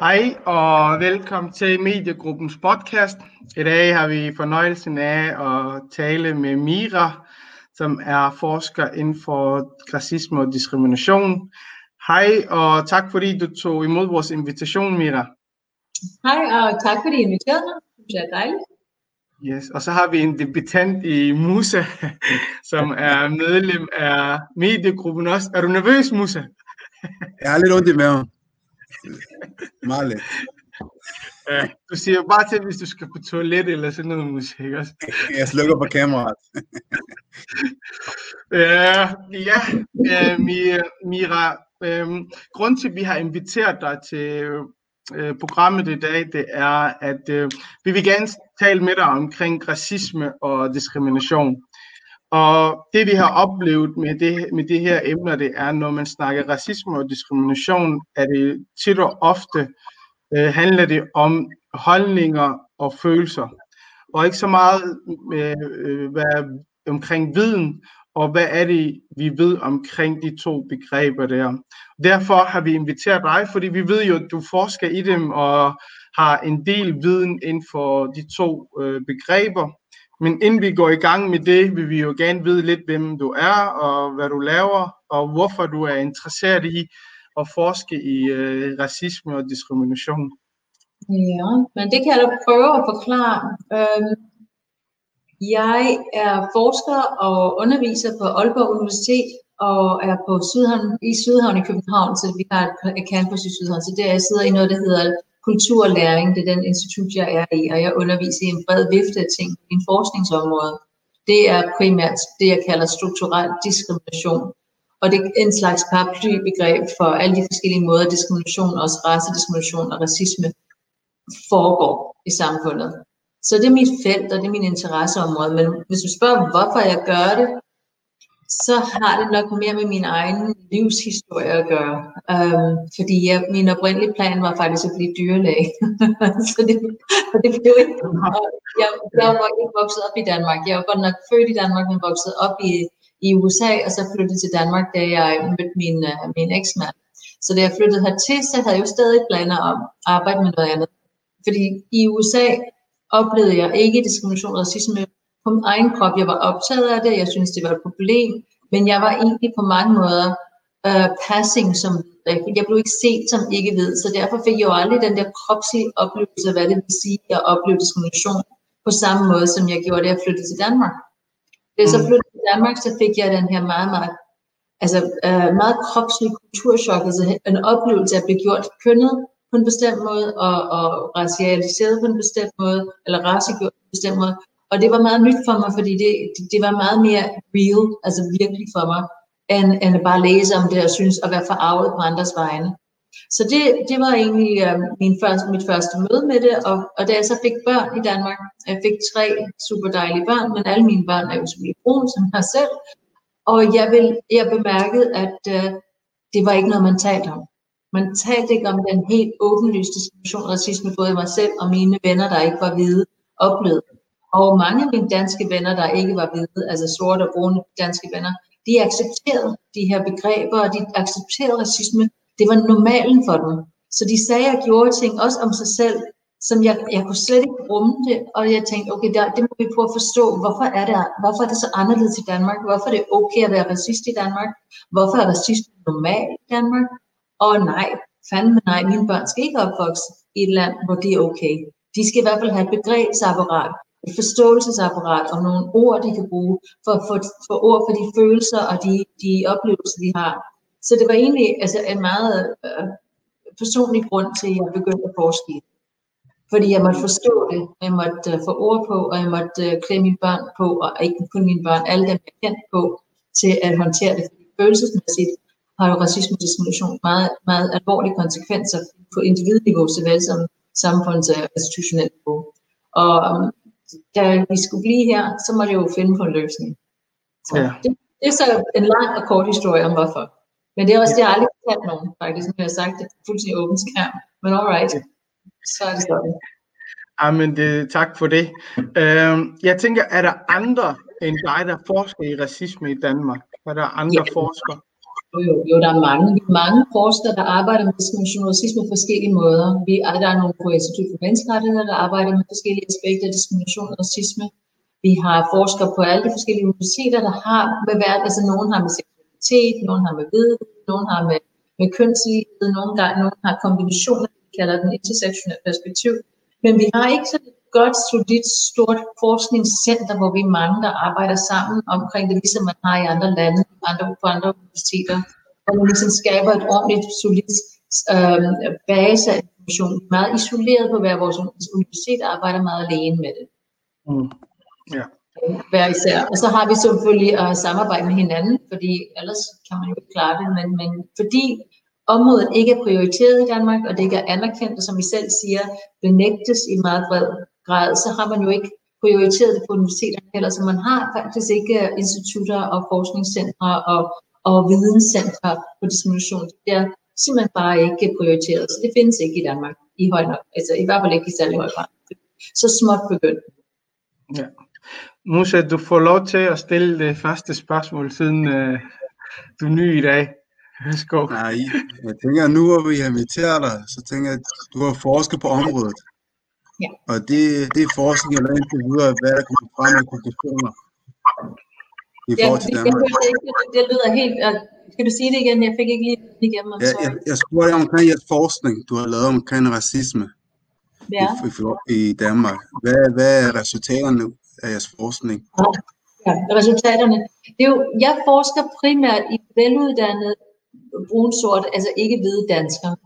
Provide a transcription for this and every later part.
Hej og velkommen til Mediegruppens podcast. I dag har vi fornøjelsen af at tale med Mira, som er forsker inden for racisme og diskrimination. Hej og tak fordi du tog imod vores invitation, Mira. Hej, og tak fordi I inviterede mig. Det er dejligt. Yes. Og så har vi en debutant i Musa, som er medlem af mediegruppen også. Er du nervøs, Musa? Jeg har lidt ondt i maven. Meget lidt. Ja, du siger bare til, hvis du skal på toilet eller sådan noget musik også. Jeg slukker på kameraet. Ja, ja, øh, Mi- Mira, øh, grund til, at vi har inviteret dig til øh, programmet i dag, det er, at øh, vi vil gerne tale med dig omkring racisme og diskrimination. Og det vi har oplevet med det, med det her emner, det er, når man snakker racisme og diskrimination, er det tit og ofte øh, handler det om holdninger og følelser, og ikke så meget øh, øh, hvad, omkring viden, og hvad er det, vi ved omkring de to begreber der. Derfor har vi inviteret dig, fordi vi ved jo, at du forsker i dem og har en del viden inden for de to øh, begreber. Men inden vi går i gang med det, vil vi jo gerne vide lidt, hvem du er, og hvad du laver, og hvorfor du er interesseret i at forske i øh, racisme og diskrimination. Ja, men det kan jeg da prøve at forklare. Øhm, jeg er forsker og underviser på Aalborg Universitet og er på Sydhavn, i Sydhavn i København, så vi har et campus i Sydhavn. Så der jeg sidder i noget, der hedder kulturlæring. Det er den institut, jeg er i, og jeg underviser i en bred vifte af ting i en forskningsområde. Det er primært det, jeg kalder strukturel diskrimination. Og det er en slags paraplybegreb for alle de forskellige måder, diskrimination, også racediskrimination og racisme foregår i samfundet. Så det er mit felt, og det er min interesseområde. Men hvis du spørger, hvorfor jeg gør det, så har det nok mere med min egen livshistorie at gøre. Um, fordi jeg, min oprindelige plan var faktisk at blive dyrlæge. så det, og det blev ikke. Jeg, jeg var ikke vokset op i Danmark. Jeg var godt nok født i Danmark, men vokset op i, i USA, og så flyttede til Danmark, da jeg mødte min, uh, min eksmand. Så da jeg flyttede hertil, så havde jeg jo stadig planer om at arbejde med noget andet. Fordi i USA oplevede jeg ikke diskrimination og racisme på min egen krop. Jeg var optaget af det, jeg synes det var et problem, men jeg var egentlig på mange måder uh, passing som jeg blev ikke set som ikke ved, så derfor fik jeg jo aldrig den der kropslige oplevelse af, hvad det vil sige at opleve diskrimination på samme måde, som jeg gjorde, da jeg flyttede til Danmark. Da jeg så flyttede til Danmark, så fik jeg den her meget, meget, altså, uh, meget kropslige kulturschok, altså en oplevelse af at blive gjort kønnet på en bestemt måde, og, og racialiseret på en bestemt måde, eller racegjort på en bestemt måde, og det var meget nyt for mig, fordi det, det var meget mere real, altså virkelig for mig, end, end at bare læse om det og synes at være forarvet på andres vegne. Så det, det var egentlig øh, min første, mit første møde med det, og, og da jeg så fik børn i Danmark, jeg fik tre super dejlige børn, men alle mine børn er jo selvfølgelig brune som mig selv, og jeg, vil, jeg bemærkede, at øh, det var ikke noget, man talte om. Man talte ikke om den helt åbenlyse diskrimination og racisme, både mig selv og mine venner, der ikke var hvide, oplevede. Og mange af mine danske venner, der ikke var hvide, altså sorte og brune danske venner, de accepterede de her begreber, og de accepterede racisme. Det var normalen for dem. Så de sagde og gjorde ting, også om sig selv, som jeg, jeg kunne slet ikke rumme det, og jeg tænkte, okay, der, det må vi prøve at forstå, hvorfor er, det, hvorfor er det så anderledes i Danmark? Hvorfor er det okay at være racist i Danmark? Hvorfor er racisme normalt i Danmark? Og nej, fandme nej, mine børn skal ikke opvokse i et land, hvor det er okay. De skal i hvert fald have et begrebsapparat, et forståelsesapparat og nogle ord, de kan bruge for at få for ord for de følelser og de, de oplevelser, de har. Så det var egentlig altså, en meget øh, personlig grund til, at jeg begyndte at forske i det. Fordi jeg måtte forstå det, jeg måtte øh, få ord på, og jeg måtte øh, klæde mine børn på, og ikke kun mine børn, alle dem, jeg kendte på, til at håndtere det. Fordi følelsesmæssigt har jo racisme og diskrimination meget, meget alvorlige konsekvenser på individniveau, såvel som samfunds- og institutionelt niveau. Og um, da vi skulle blive her, så må det jo finde på en løsning. Så Ja. det, det er så en lang og kort historie om hvorfor. Men det er også, det har jeg aldrig fortalt nogen, faktisk. Har jeg sagt det fuldstændig åbent skærm. Men alright, så er det sådan. Jamen, det, tak for det. Øh, jeg tænker, er der andre end dig, der forsker i racisme i Danmark? Er der andre Ja. forskere? Jo, jo, jo, der er mange, mange forskere, der arbejder med diskrimination og racisme på forskellige måder. Vi, der er nogle på Institut for Menneskerettigheder, der arbejder med forskellige aspekter af diskrimination og racisme. Vi har forskere på alle de forskellige universiteter, der har med hvert, altså nogen har med seksualitet, nogen har med viden, nogen har med, med kønslighed, nogle gange nogen har kombinationer, vi kalder den intersektionel perspektiv. Men vi har ikke sådan et godt, solidt, stort forskningscenter, hvor vi er mange, der arbejder sammen omkring det, ligesom man har i andre lande, andre, på andre universiteter, hvor man ligesom skaber et ordentligt, solidt øh, base af information. Meget isoleret på hver vores universitet, arbejder meget alene med det Mm. Ja. Hver især. Og så har vi selvfølgelig at samarbejde med hinanden, fordi ellers kan man jo ikke klare det, men, men fordi området ikke er prioriteret i Danmark, og det ikke er anerkendt, og som vi selv siger, benægtes i meget bred grad, så har man jo ikke prioriteret det på universiteterne heller, så man har faktisk ikke institutter og forskningscentre og, og videnscentre på diskrimination. Det er simpelthen bare ikke prioriteret, så det findes ikke i Danmark i høj nok, altså i hvert fald ikke i særlig høj grad. Så småt begyndt. ja. Musa, du får lov til at stille det første spørgsmål, siden øh, du er ny i dag. Værsgo. Nej, jeg tænker, nu hvor vi inviterer dig, så tænker jeg, at du har forsket på området. Ja. Og det, det er forskning, eller indtil videre, hvad der kommer frem af konklusioner i forhold til det, jeg Danmark. hørte ikke, det, det lyder helt... Kan du sige det igen? Jeg fik ikke lige det igennem. Ja, jeg, jeg spurgte jer omkring jeres forskning, du har lavet omkring racisme Ja. i, i, i Danmark. Hvad, hvad er resultaterne af jeres forskning? ja, resultaterne. Det er jo, jeg forsker primært i veluddannede brunsort, altså ikke hvide danskere.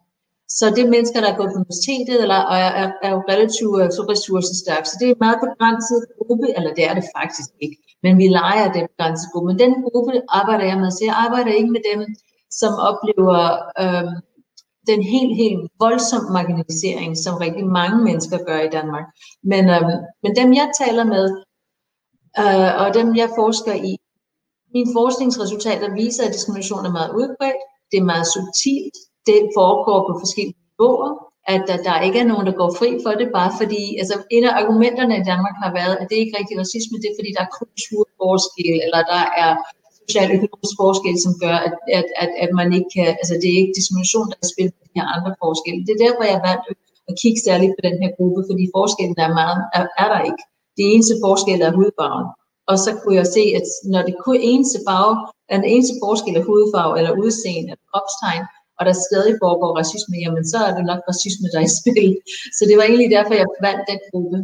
Så det er mennesker, der er gået på universitetet, eller er, er, er jo relativt øh, så ressourcestærke. Så det er en meget begrænset gruppe, eller det er det faktisk ikke. Men vi leger den begrænsede gruppe. Men den gruppe arbejder jeg med. Så jeg arbejder ikke med dem, som oplever øh, den helt, helt voldsom marginalisering, som rigtig mange mennesker gør i Danmark. Men, øh, men dem, jeg taler med, øh, og dem, jeg forsker i, mine forskningsresultater viser, at diskrimination er meget udbredt, det er meget subtilt, det foregår på forskellige niveauer, at der, der ikke er nogen, der går fri for det, bare fordi, altså en af argumenterne i Danmark har været, at det ikke er rigtig racisme, det er fordi, der er kulturforskel, eller der er social-økonomisk forskel, som gør, at, at, at, at man ikke kan, altså det er ikke diskrimination, der er spillet på de her andre forskelle. Det er derfor, jeg valgt at kigge særligt på den her gruppe, fordi forskellen er, meget, er, er der ikke. Det eneste forskel er hudfarven. Og så kunne jeg se, at når det kun eneste farve, er den eneste forskel er hudfarve eller udseende eller kropstegn, og der stadig foregår racisme, jamen så er det nok racisme, der er i spil. Så det var egentlig derfor, jeg valgte den gruppe.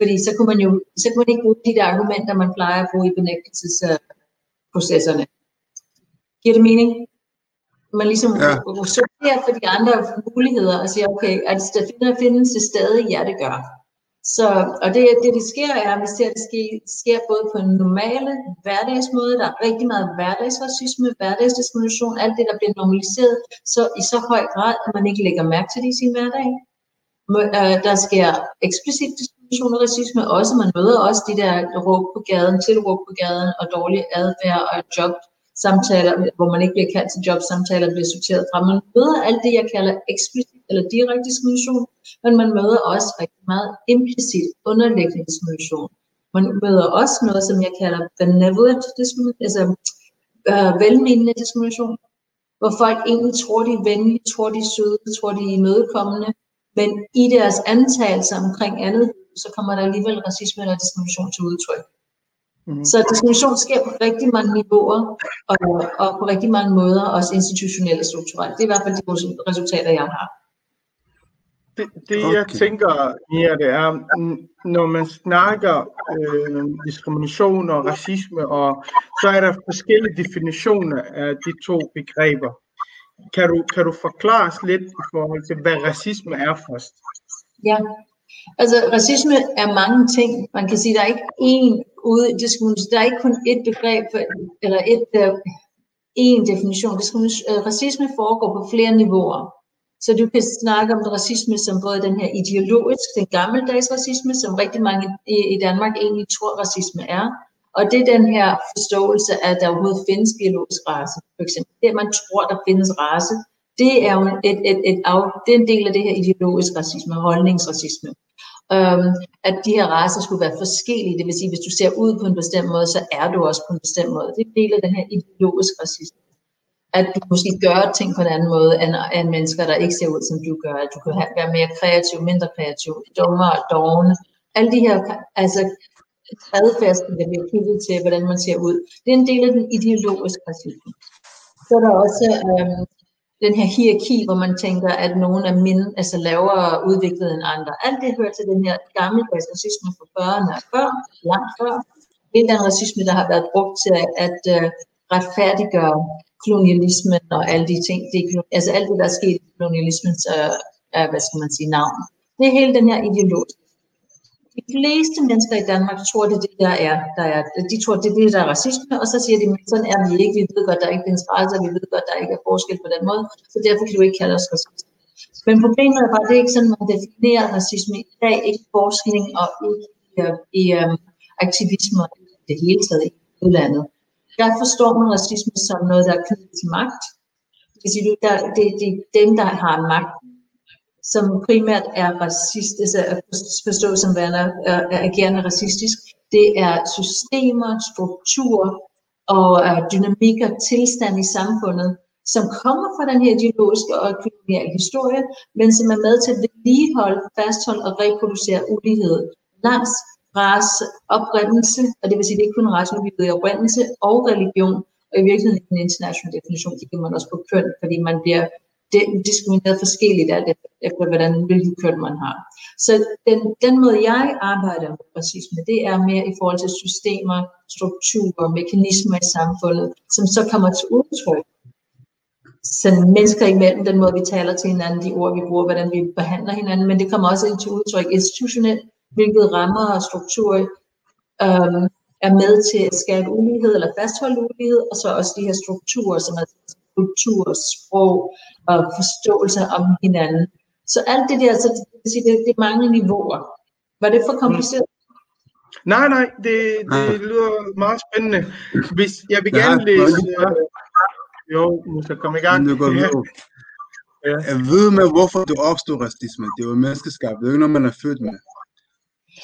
Fordi så kunne man jo så kunne man ikke bruge de der argumenter, man plejer at bruge i benægtelsesprocesserne. Giver det mening? Man ligesom Ja. sorterer for de andre muligheder og siger, okay, er det, der findes det stadig? Ja, det gør. Så, og det, det, det sker, er, at vi ser, at det sker, sker både på en normale hverdagsmåde, der er rigtig meget hverdagsracisme, hverdagsdiskrimination, alt det, der bliver normaliseret, så i så høj grad, at man ikke lægger mærke til det i sin hverdag. Øh, Der sker eksplicit diskrimination og racisme også. Man møder også de der råb på gaden, tilråb på gaden og dårlig adfærd og jobsamtaler, hvor man ikke bliver kaldt til jobsamtaler, bliver sorteret fra. Man møder alt det, jeg kalder eksplicit eller direkte diskrimination, men man møder også rigtig meget implicit underliggende diskrimination. Man møder også noget, som jeg kalder benevolent diskrimination, altså øh, velmenende diskrimination, hvor folk egentlig tror, de er venlige, tror, de er søde, tror, de er imødekommende, men i deres antagelser omkring andet, så kommer der alligevel racisme eller diskrimination til udtryk. Mhm. Så diskrimination sker på rigtig mange niveauer, og, og på rigtig mange måder, også institutionelle og strukturelle. Det er i hvert fald de resultater, jeg har. Det, det jeg Okay. tænker, Mia, det er, mm, når man snakker øh, diskrimination og racisme, og så er der forskellige definitioner af de to begreber. Kan du, kan du forklare os lidt i forhold til, hvad racisme er først? Ja, altså racisme er mange ting. Man kan sige, der er ikke én ude, diskrimination, der er ikke kun et begreb, for- eller et, øh, én definition. Øh, racisme foregår på flere niveauer. Så du kan snakke om racisme som både den her ideologisk, den gammeldags racisme, som rigtig mange i, Danmark egentlig tror, racisme er. Og det er den her forståelse af, at der overhovedet findes biologisk race, for eksempel. Det, man tror, der findes race, det er jo et, et, et, et, det er en del af det her ideologisk racisme, holdningsracisme. Um, at de her racer skulle være forskellige, det vil sige, hvis du ser ud på en bestemt måde, så er du også på en bestemt måde. Det er en del af den her ideologisk racisme. At du måske gør ting på en anden måde, end, end mennesker, der ikke ser ud, som du gør. At du kan have, være mere kreativ, mindre kreativ, dummere, dogne. Alle de her, altså adfærdsel, der bliver knyttet til, hvordan man ser ud. Det er en del af den ideologiske racisme. Så er der også øhm, den her hierarki, hvor man tænker, at nogen er mind, altså lavere udviklet end andre. Alt det hører til den her gamle racisme fra 40'erne og før, langt før. Det er den racisme, der har været brugt til at uh, retfærdiggøre kolonialismen og alle de ting, det, altså alt det, der er sket i kolonialismens, uh, uh, hvad skal man sige, navn. Det er hele den her ideologiske de fleste mennesker i Danmark tror, det er det, der er. Der er de tror, det er det, der er racisme, og så siger de, men sådan er vi ikke. Vi ved godt, der er ikke findes racer, vi ved godt, der ikke er forskel på den måde, så derfor kan du ikke kalde os racist. Men problemet er bare, at det er ikke sådan, man definerer racisme i dag, ikke forskning og ikke i, i um, aktivisme og det hele taget i udlandet. Der forstår man racisme som noget, der er knyttet til magt. Det vil sige, det, det, det er dem, der har magt som primært er racist, altså forstået som værende er, er agerende racistisk, det er systemer, strukturer og uh, dynamikker, tilstand i samfundet, som kommer fra den her ideologiske og koloniale historie, men som er med til at vedligeholde, fastholde og reproducere ulighed langs race, oprindelse, og det vil sige, det er ikke kun race, men oprindelse og religion, og i virkeligheden i den internationale definition kigger man også på køn, fordi man bliver er diskrimineret forskelligt alt efter, hvordan, hvilken køn man har. Så den, den måde, jeg arbejder med racisme, det er mere i forhold til systemer, strukturer, mekanismer i samfundet, som så kommer til udtryk. Så mennesker imellem, den måde, vi taler til hinanden, de ord, vi bruger, hvordan vi behandler hinanden, men det kommer også til udtryk institutionelt, hvilket rammer og strukturer øhm, er med til at skabe ulighed eller fastholde ulighed, og så også de her strukturer, som er kultur, sprog og forståelse om hinanden. Så alt det der, så det, det, det er mange niveauer. Var det for kompliceret? Nej, nej, det, det lyder meget spændende. Hvis jeg vil gerne læse... Jo, nu skal komme i gang. Nu går vi ja. Jeg ved med, hvorfor du opstod racisme. Det er jo menneskeskabt. Det er jo ikke noget, man er født med.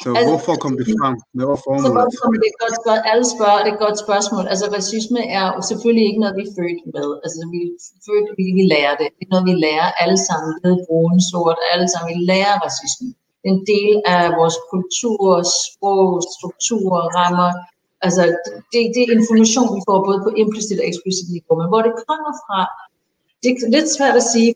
Så altså, hvorfor kom det frem? Hvad var formålet? Så det er godt spørgsmål. Alle spørger, det er et godt spørgsmål. Altså racisme er selvfølgelig ikke noget, vi er født med. Altså vi er født, vi, vi lærer det. Det er noget, vi lærer alle sammen. Ved brun, sort, alle sammen. Vi lærer racisme. Det er en del af vores kultur, sprog, struktur, rammer. Altså det, det er information, vi får både på implicit og eksplicit niveau. Men hvor det kommer fra, det er lidt svært at sige,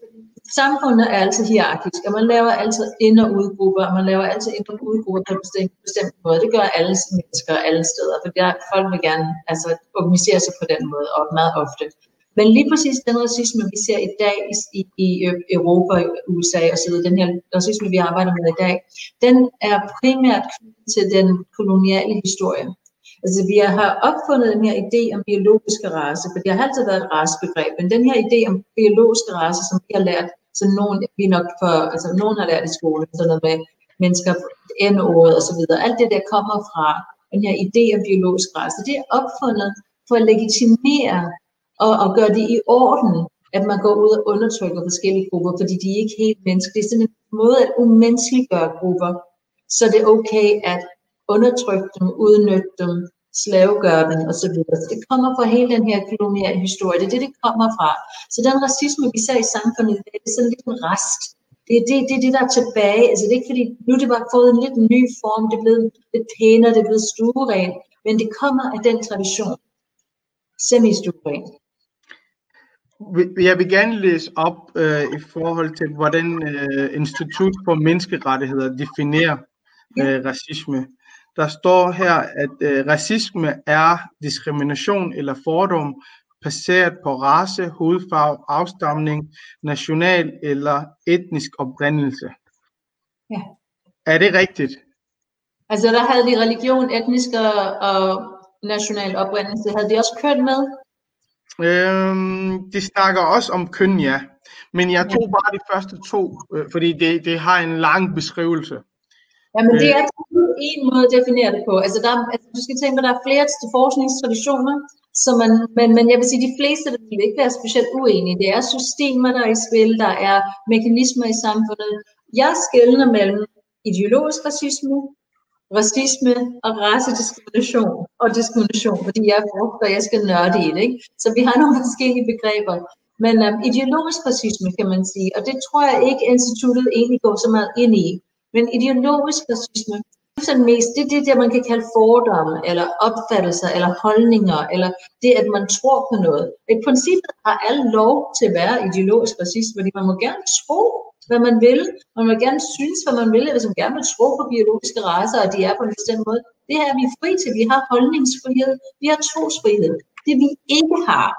samfundet er altid hierarkisk, og man laver altid ind- og udgrupper, og man laver altid ind- og udgrupper på en bestemt, bestemt måde. Det gør alle mennesker alle steder, for der, folk vil gerne altså, organisere sig på den måde, og meget ofte. Men lige præcis den racisme, vi ser i dag i, i Europa, USA og så den her racisme, vi arbejder med i dag, den er primært knyttet til den koloniale historie. Altså vi har opfundet den her idé om biologiske race, for det har altid været et racebegreb, men den her idé om biologiske race, som vi har lært, så nogen, vi nok for, altså nogen har lært i skolen, sådan noget med mennesker, N-ordet videre, alt det der kommer fra den her idé om biologisk race, det er opfundet for at legitimere og, og gøre det i orden, at man går ud og undertrykker forskellige grupper, fordi de er ikke helt menneskelige. Det er sådan en måde at umenneskeliggøre grupper, så det er okay at undertrykke dem, udnytte dem, slavegøre dem osv. Så det kommer fra hele den her koloniale historie. Det er det, det kommer fra. Så den racisme, vi ser i samfundet, det er sådan lidt en rest. Det er det, det, er det, der er tilbage. Altså, det er ikke fordi, nu er det bare fået en lidt ny form, det er blevet lidt pænere, det er blevet stueren, men det kommer af den tradition. Semi-stueren. Jeg vil gerne læse op øh, i forhold til, hvordan øh, Institut for Menneskerettigheder definerer øh, racisme. Der står her, at øh, racisme er diskrimination eller fordom baseret på race, hudfarve, afstamning, national eller etnisk oprindelse. Ja. Er det rigtigt? Altså der havde de religion, etnisk og, og national oprindelse. Havde de også køn med? Øhm, de snakker også om køn, ja. Men jeg tog bare de første to, øh, fordi det, det har en lang beskrivelse. Ja, men det er en måde at definere det på. Altså, der, er- altså du skal tænke på, at der er flere forskningstraditioner, så man, men, men jeg vil sige, at de fleste der vil ikke være specielt uenige. Det er systemer, der er i spil, der er mekanismer i samfundet. Jeg skældner mellem ideologisk racisme, racisme og racediskrimination og diskrimination, fordi jeg er forsker, og jeg skal nørde i det. Ikke? Så vi har nogle forskellige begreber. Men um, ideologisk racisme, kan man sige, og det tror jeg ikke, instituttet egentlig går så meget ind i. Men ideologisk racisme, er sådan mest, det er det, der man kan kalde fordomme, eller opfattelser, eller holdninger, eller det, at man tror på noget. I princippet har alle lov til at være ideologisk racist, fordi man må gerne tro, hvad man vil. Man må gerne synes, hvad man vil, hvis man gerne vil tro på biologiske racer, og de er på en bestemt måde. Det her er vi fri til. Vi har holdningsfrihed. Vi har trosfrihed. Det vi ikke har,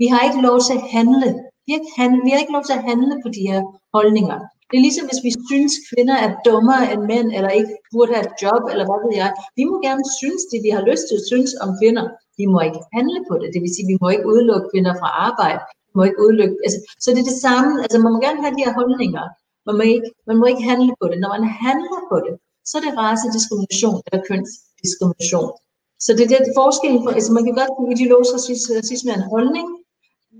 vi har ikke lov til at handle. Vi har handle, vi har ikke lov til at handle på de her holdninger. Det er ligesom, hvis vi synes, kvinder er dummere end mænd, eller ikke burde have et job, eller hvad ved jeg. Vi må gerne synes det, vi har lyst til at synes om kvinder. Vi må ikke handle på det. Det vil sige, vi må ikke udelukke kvinder fra arbejde. Vi må ikke udelukke, altså, så det er det samme. Altså, man må gerne have de her holdninger. Man må, ikke, man må ikke handle på det. Når man handler på det, så er det racediskrimination eller kønsdiskrimination. Så det er det forskellen altså man kan godt sige, ideologisk racisme er en holdning,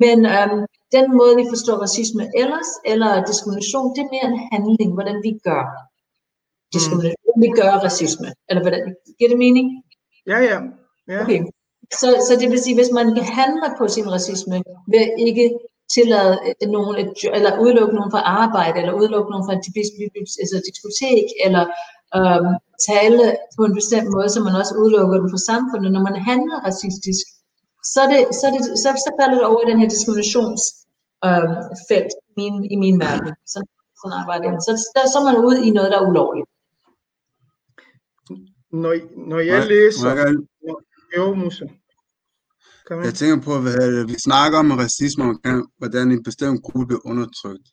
men øhm, den måde, vi forstår racisme ellers, eller diskrimination, det er mere en handling, hvordan vi gør diskrimination, mm. vi gør racisme. Eller hvordan, giver det mening? Ja, ja. ja. Okay. Så, så det vil sige, hvis man handler på sin racisme, ved ikke tillade øh, nogen, et, eller udelukke nogen fra arbejde, eller udelukke nogen fra et altså diskotek, eller øhm, tale på en bestemt måde, så man også udelukker dem fra samfundet. Når man handler racistisk, så, er det, så, er det, så, så falder det over i den her diskriminationsfelt øhm, felt i, min, i min verden. Så, sådan arbejder jeg. Så, der, så er man ude i noget, der er ulovligt. Når, når jeg Må læser... må jeg gerne- Jo, Musa. Jeg tænker på, hvad vi snakker om racisme, omkring, hvordan en bestemt gruppe bliver undertrykt.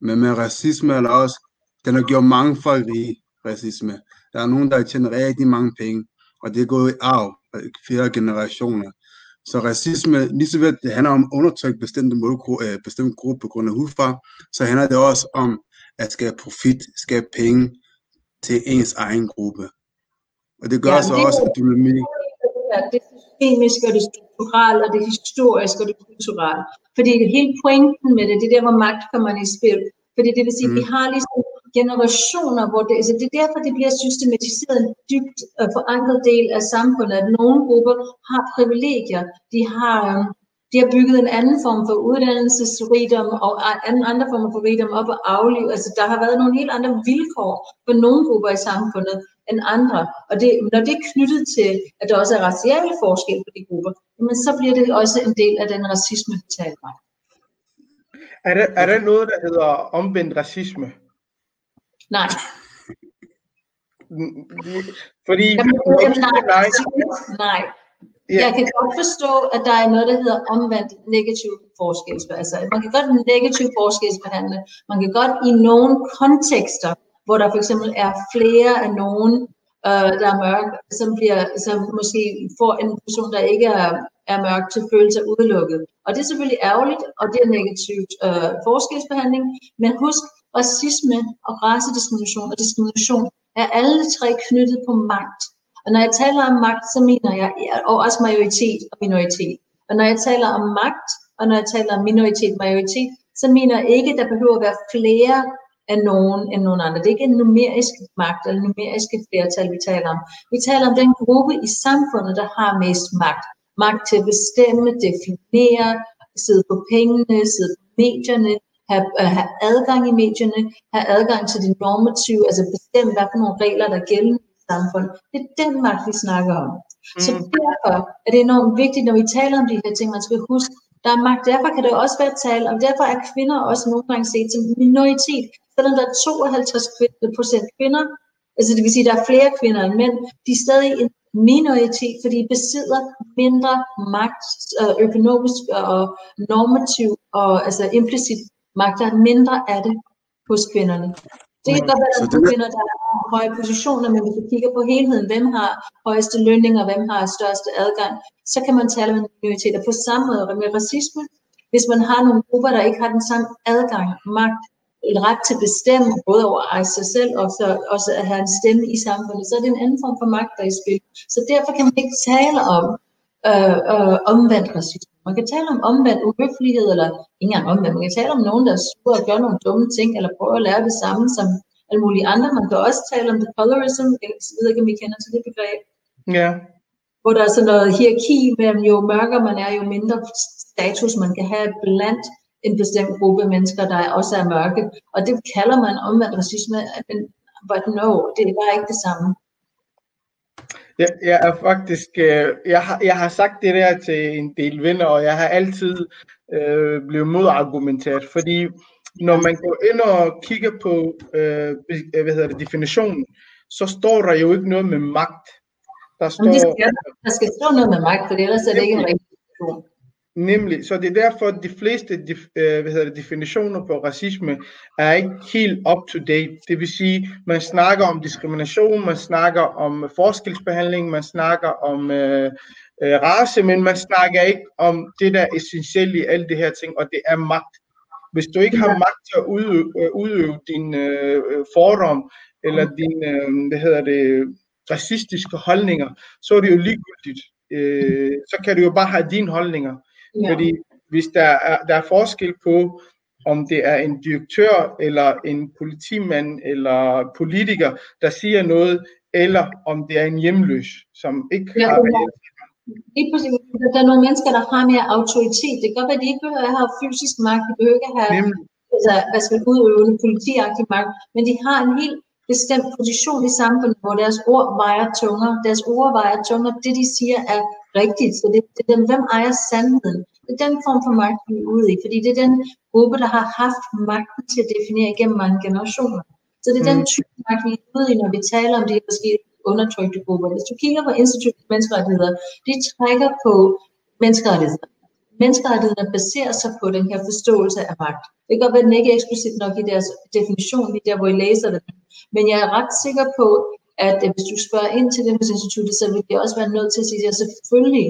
Men med racisme er der også, den har gjort mange folk rige, racisme. Der er nogen, der har tjent rigtig mange penge, og det er gået i arv i flere generationer. Så racisme, lige så ved, det handler om at undertrykke bestemte målgruppe, øh, bestemte gruppe på grund af hudfarve, så handler det også om at skabe profit, skabe penge til ens egen gruppe. Og det gør Ja, så det er også, at dynamik, Ja, det systemiske og det strukturelle og det historiske og det kulturelle. Fordi hele pointen med det, det er der, hvor magt kommer i spil. Fordi det vil sige, at vi har ligesom generationer, hvor det, altså det er derfor, det bliver systematiseret en dybt forankret del af samfundet, at nogle grupper har privilegier, de har, de har bygget en anden form for uddannelsesrigdom og anden, andre former for rigdom op og afliv. Altså der har været nogle helt andre vilkår for nogle grupper i samfundet end andre. Og det, når det er knyttet til, at der også er raciale forskel på de grupper, jamen så bliver det også en del af den racisme, vi taler om. Er der, er der noget, der hedder omvendt racisme? Nej, Mm, Fordi... Nej, nej. Ja. Jeg kan godt forstå, at der er noget, der hedder omvendt negativ forskelsbehandling. Altså, man kan godt negativ forskelsbehandle. Man kan godt i nogle kontekster, hvor der for eksempel er flere af nogen, øh, der er mørke, som, bliver, som måske får en person, der ikke er, er mørk, til at føle sig udelukket. Og det er selvfølgelig ærgerligt, og det er negativt øh, forskelsbehandling. Men husk, racisme og racediskrimination og diskrimination er alle tre knyttet på magt. Og når jeg taler om magt, så mener jeg, og også majoritet og minoritet. Og når jeg taler om magt, og når jeg taler om minoritet og majoritet, så mener jeg ikke, at der behøver at være flere af nogen end nogen andre. Det er ikke en numerisk magt eller numeriske flertal, vi taler om. Vi taler om den gruppe i samfundet, der har mest magt. Magt til at bestemme, definere, sidde på pengene, sidde på medierne, have, uh, have adgang i medierne, have adgang til de normative, altså bestemme, hvad for nogle regler, der gælder i samfundet. Det er den magt, vi snakker om. Mm. Så derfor er det enormt vigtigt, når vi taler om de her ting, man skal huske, der er magt. Derfor kan det også være tale om, derfor er kvinder også nogle gange set som minoritet. Selvom der er 52 procent kvinder, altså det vil sige, at der er flere kvinder end mænd, de er stadig en minoritet, fordi de besidder mindre magt, øh, økonomisk og normativ og altså implicit magt. Der er mindre af det hos kvinderne. Det kan godt være, at der er- kvinder, der har høje positioner, men hvis vi kigger på helheden, hvem har højeste lønninger, hvem har største adgang, så kan man tale om minoriteter på samme måde med racisme. Hvis man har nogle grupper, der ikke har den samme adgang, magt, en ret til at bestemme, både over sig selv og så, også at have en stemme i samfundet, så er det en anden form for magt, der er i spil. Så derfor kan man ikke tale om øh, øh, omvendt racisme. Man kan tale om omvendt uhøflighed, eller ikke engang omvendt, man kan tale om nogen, der er sure og gør nogle dumme ting, eller prøver at lære det samme som alle mulige andre. Man kan også tale om the colorism, jeg ved ikke, om I kender til det begreb, Ja. hvor der er sådan noget hierarki mellem jo mørkere man er, jo mindre status man kan have blandt en bestemt gruppe mennesker, der også er mørke. Og det kalder man omvendt racisme, men but no, det er bare ikke det samme. Jeg, jeg er faktisk, øh, jeg, har, jeg har sagt det der til en del venner, og jeg har altid øh, blevet modargumenteret, fordi når man går ind og kigger på, øh, hvad hedder det, definitionen, så står der jo ikke noget med magt. Der Men det står, skal, der skal stå noget med magt, for ellers er det ikke en rigtig diskussion. Nemlig, så det er derfor, at de fleste def- øh, hvad hedder det, definitioner på racisme er ikke helt up to date. Det vil sige, man snakker om diskrimination, man snakker om forskelsbehandling, man snakker om øh, øh, race, men man snakker ikke om det, der er essentielt i alle de her ting, og det er magt. Hvis du ikke har magt til at udøve, øh, udøve din øh, øh, fordom, eller dine, øh, hvad hedder det, racistiske holdninger, så er det jo ligegyldigt. Øh, så kan du jo bare have dine holdninger. Ja. Fordi hvis der er, der er forskel på, om det er en direktør, eller en politimand, eller politiker, der siger noget, eller om det er en hjemløs, som ikke Ja, har... det Lige præcis. Der er nogle mennesker, der har mere autoritet. Det kan godt være, at de ikke behøver at have fysisk magt, de behøver ikke at have Nemlig, altså, hvad skal man udøve politiagtig magt, men de har en helt bestemt position i samfundet, hvor deres ord vejer tungere. Deres ord vejer tungere. Det, de siger, er rigtigt. Så det, det er dem, hvem ejer sandheden. Det er den form for magt, vi er ude i, fordi det er den gruppe, der har haft magten til at definere igennem mange generationer. Så det er den Mm. type magt, vi er ude i, når vi taler om de her forskellige undertrykte grupper. Hvis du kigger på Institut for Menneskerettigheder, de trækker på menneskerettigheder. Menneskerettighederne baserer sig på den her forståelse af magt. Det kan godt være, at den ikke er eksplicit nok i deres definition, lige der, hvor I læser det. Men jeg er ret sikker på, at øh, hvis du spørger ind til det hos instituttet, så vil de også være nødt til at sige, at selvfølgelig.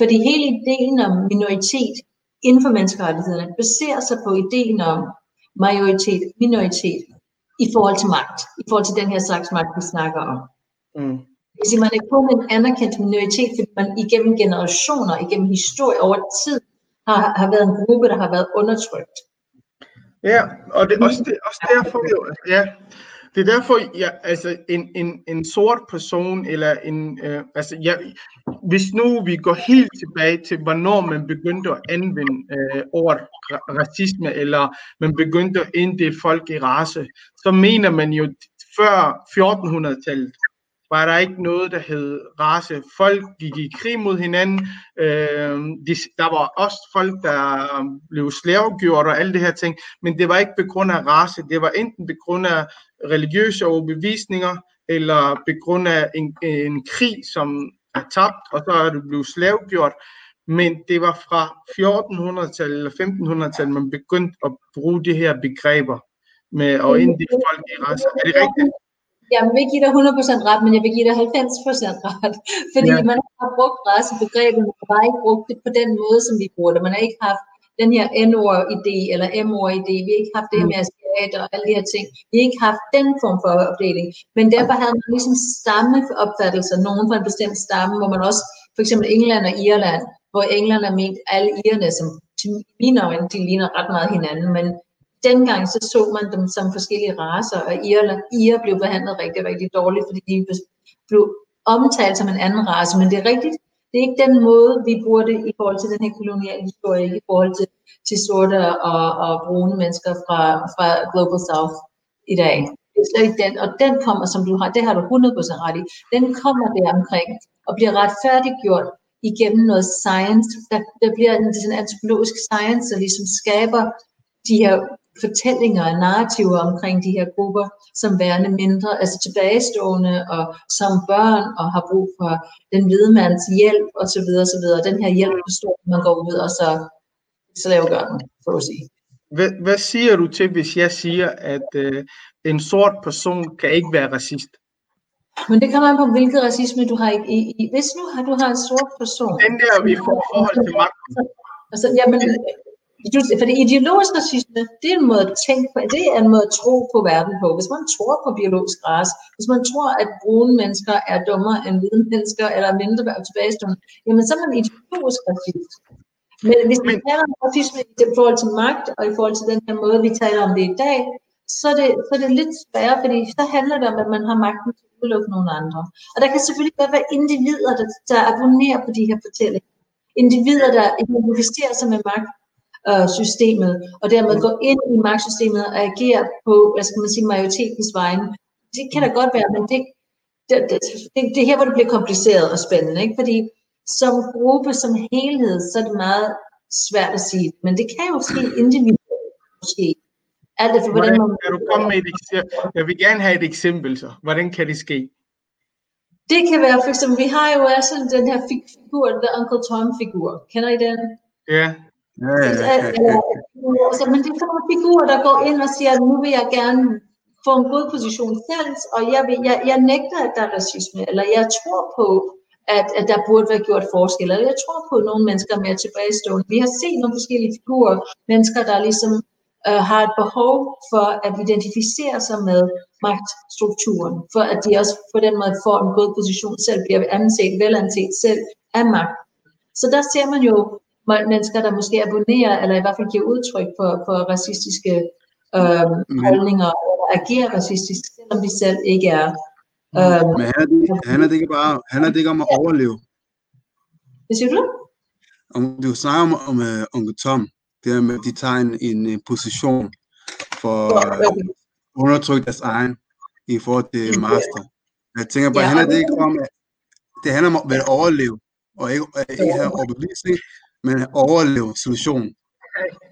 Fordi hele ideen om minoritet inden for menneskerettighederne baserer sig på ideen om majoritet, minoritet i forhold til magt. I forhold til den her slags magt, vi snakker om. mm. Det sige, man er kun en anerkendt minoritet, fordi man igennem generationer, igennem historie over tid, har, har været en gruppe, der har været undertrykt. Ja, og det er også, det, også derfor jo, ja, det er derfor, ja, altså en, en, en sort person, eller en, øh, altså ja, hvis nu vi går helt tilbage til, hvornår man begyndte at anvende øh, ordet ra- racisme, eller man begyndte at inddele folk i race, så mener man jo før 1400-tallet, var der ikke noget, der hed race. Folk gik i krig mod hinanden. Øh, de, der var også folk, der blev slavegjort og alle det her ting. Men det var ikke på grund af race. Det var enten på grund af religiøse overbevisninger, eller på grund af en, en krig, som er tabt, og så er du blevet slavegjort. Men det var fra 1400-tallet eller 1500-tallet, man begyndte at bruge de her begreber med at inddele folk i race. Er det rigtigt? Jeg vil give dig 100% ret, men jeg vil give dig 90% ret. Fordi Ja. man har brugt racebegrebet, men man har bare ikke brugt det på den måde, som vi bruger det. Man har ikke haft den her N-ord-idé eller M-ord-idé. Vi har ikke haft det med asiater og alle de her ting. Vi har ikke haft den form for opdeling. Men derfor havde man ligesom stammeopfattelser, nogen fra en bestemt stamme, hvor man også, for eksempel England og Irland, hvor England har ment alle irerne, som til mine øjne, de ligner ret meget hinanden, men dengang så så man dem som forskellige raser, og Irland, irer blev behandlet rigtig, rigtig dårligt, fordi de blev omtalt som en anden race, men det er rigtigt, det er ikke den måde, vi bruger det i forhold til den her koloniale historie, ikke i forhold til, til sorte og, og brune mennesker fra, fra Global South i dag. Det er den, og den kommer, som du har, det har du 100% ret i, den kommer der omkring og bliver retfærdiggjort igennem noget science. Der, der bliver en sådan antropologisk science, der ligesom skaber de her fortællinger og narrativer omkring de her grupper, som værende mindre, altså tilbagestående og som børn og har brug for den hvide mands hjælp osv. osv. Den her hjælp består, man går ud og så slavegør den, for at sige. Hvad, hvad siger du til, hvis jeg siger, at øh, en sort person kan ikke være racist? Men det kommer an på, hvilket racisme du har i, i, i. Hvis nu har, du har en sort person, Den der, vi får forhold til magten. Altså, jamen, Du- Fordi ideologisk racisme, det er en måde at tænke på, det er en måde at tro på verden på. Hvis man tror på biologisk race, hvis man tror, at brune mennesker er dummere end hvide mennesker, eller mindre tilbagestående, jamen så er man ideologisk racist. Men hvis vi Men- taler om racisme i forhold til magt, og i forhold til den her måde, vi taler om det i dag, så er det, så er det lidt sværere, fordi så handler det om, at man har magten til at udelukke nogle andre. Og der kan selvfølgelig godt være individer, der, der abonnerer på de her fortællinger. Individer, der identificerer sig med magt øh, systemet, og dermed går ind i magtsystemet og agerer på, hvad skal man sige, majoritetens vegne. Det kan da godt være, men det, det, det, det, er her, hvor det bliver kompliceret og spændende, ikke? fordi som gruppe, som helhed, så er det meget svært at sige, men det kan jo ske individuelt, måske. Alt efter, hvordan Hvordan man... kan du komme med et eksempel? Jeg vil gerne have et eksempel så. Hvordan kan det ske? Det kan være, for eksempel, vi har jo også den her fig- figur, der Uncle Tom-figur. Kender I den? Ja, Ja, Altså, men det er sådan nogle figurer, der går ind og siger, at nu vil jeg gerne få en god position selv, og jeg, vil, jeg, jeg nægter, at der er racisme, eller jeg tror på, at, at der burde være gjort forskel, eller jeg tror på, at nogle mennesker er mere tilbagestående. Vi har set nogle forskellige figurer, mennesker, der ligesom øh, har et behov for at identificere sig med magtstrukturen, for at de også på den måde får en god position selv, bliver anset, velanset selv af magt. Så der ser man jo mennesker, der måske abonnerer, eller i hvert fald giver udtryk for, for racistiske øh, Men- holdninger, eller agerer racistisk, selvom de selv ikke er. Øh, Men handler det, handler det ikke bare handler det ikke om at overleve? hvad siger du? Om, du snakker om, om uh, onkel Tom, det er med, at de tager en, en, øh, position for at Okay. undertrykke deres egen i forhold til master. Jeg tænker bare, Ja, handler det ikke om, at det handler om at overleve, og ikke, ikke have overbevisning, men at overleve situationen.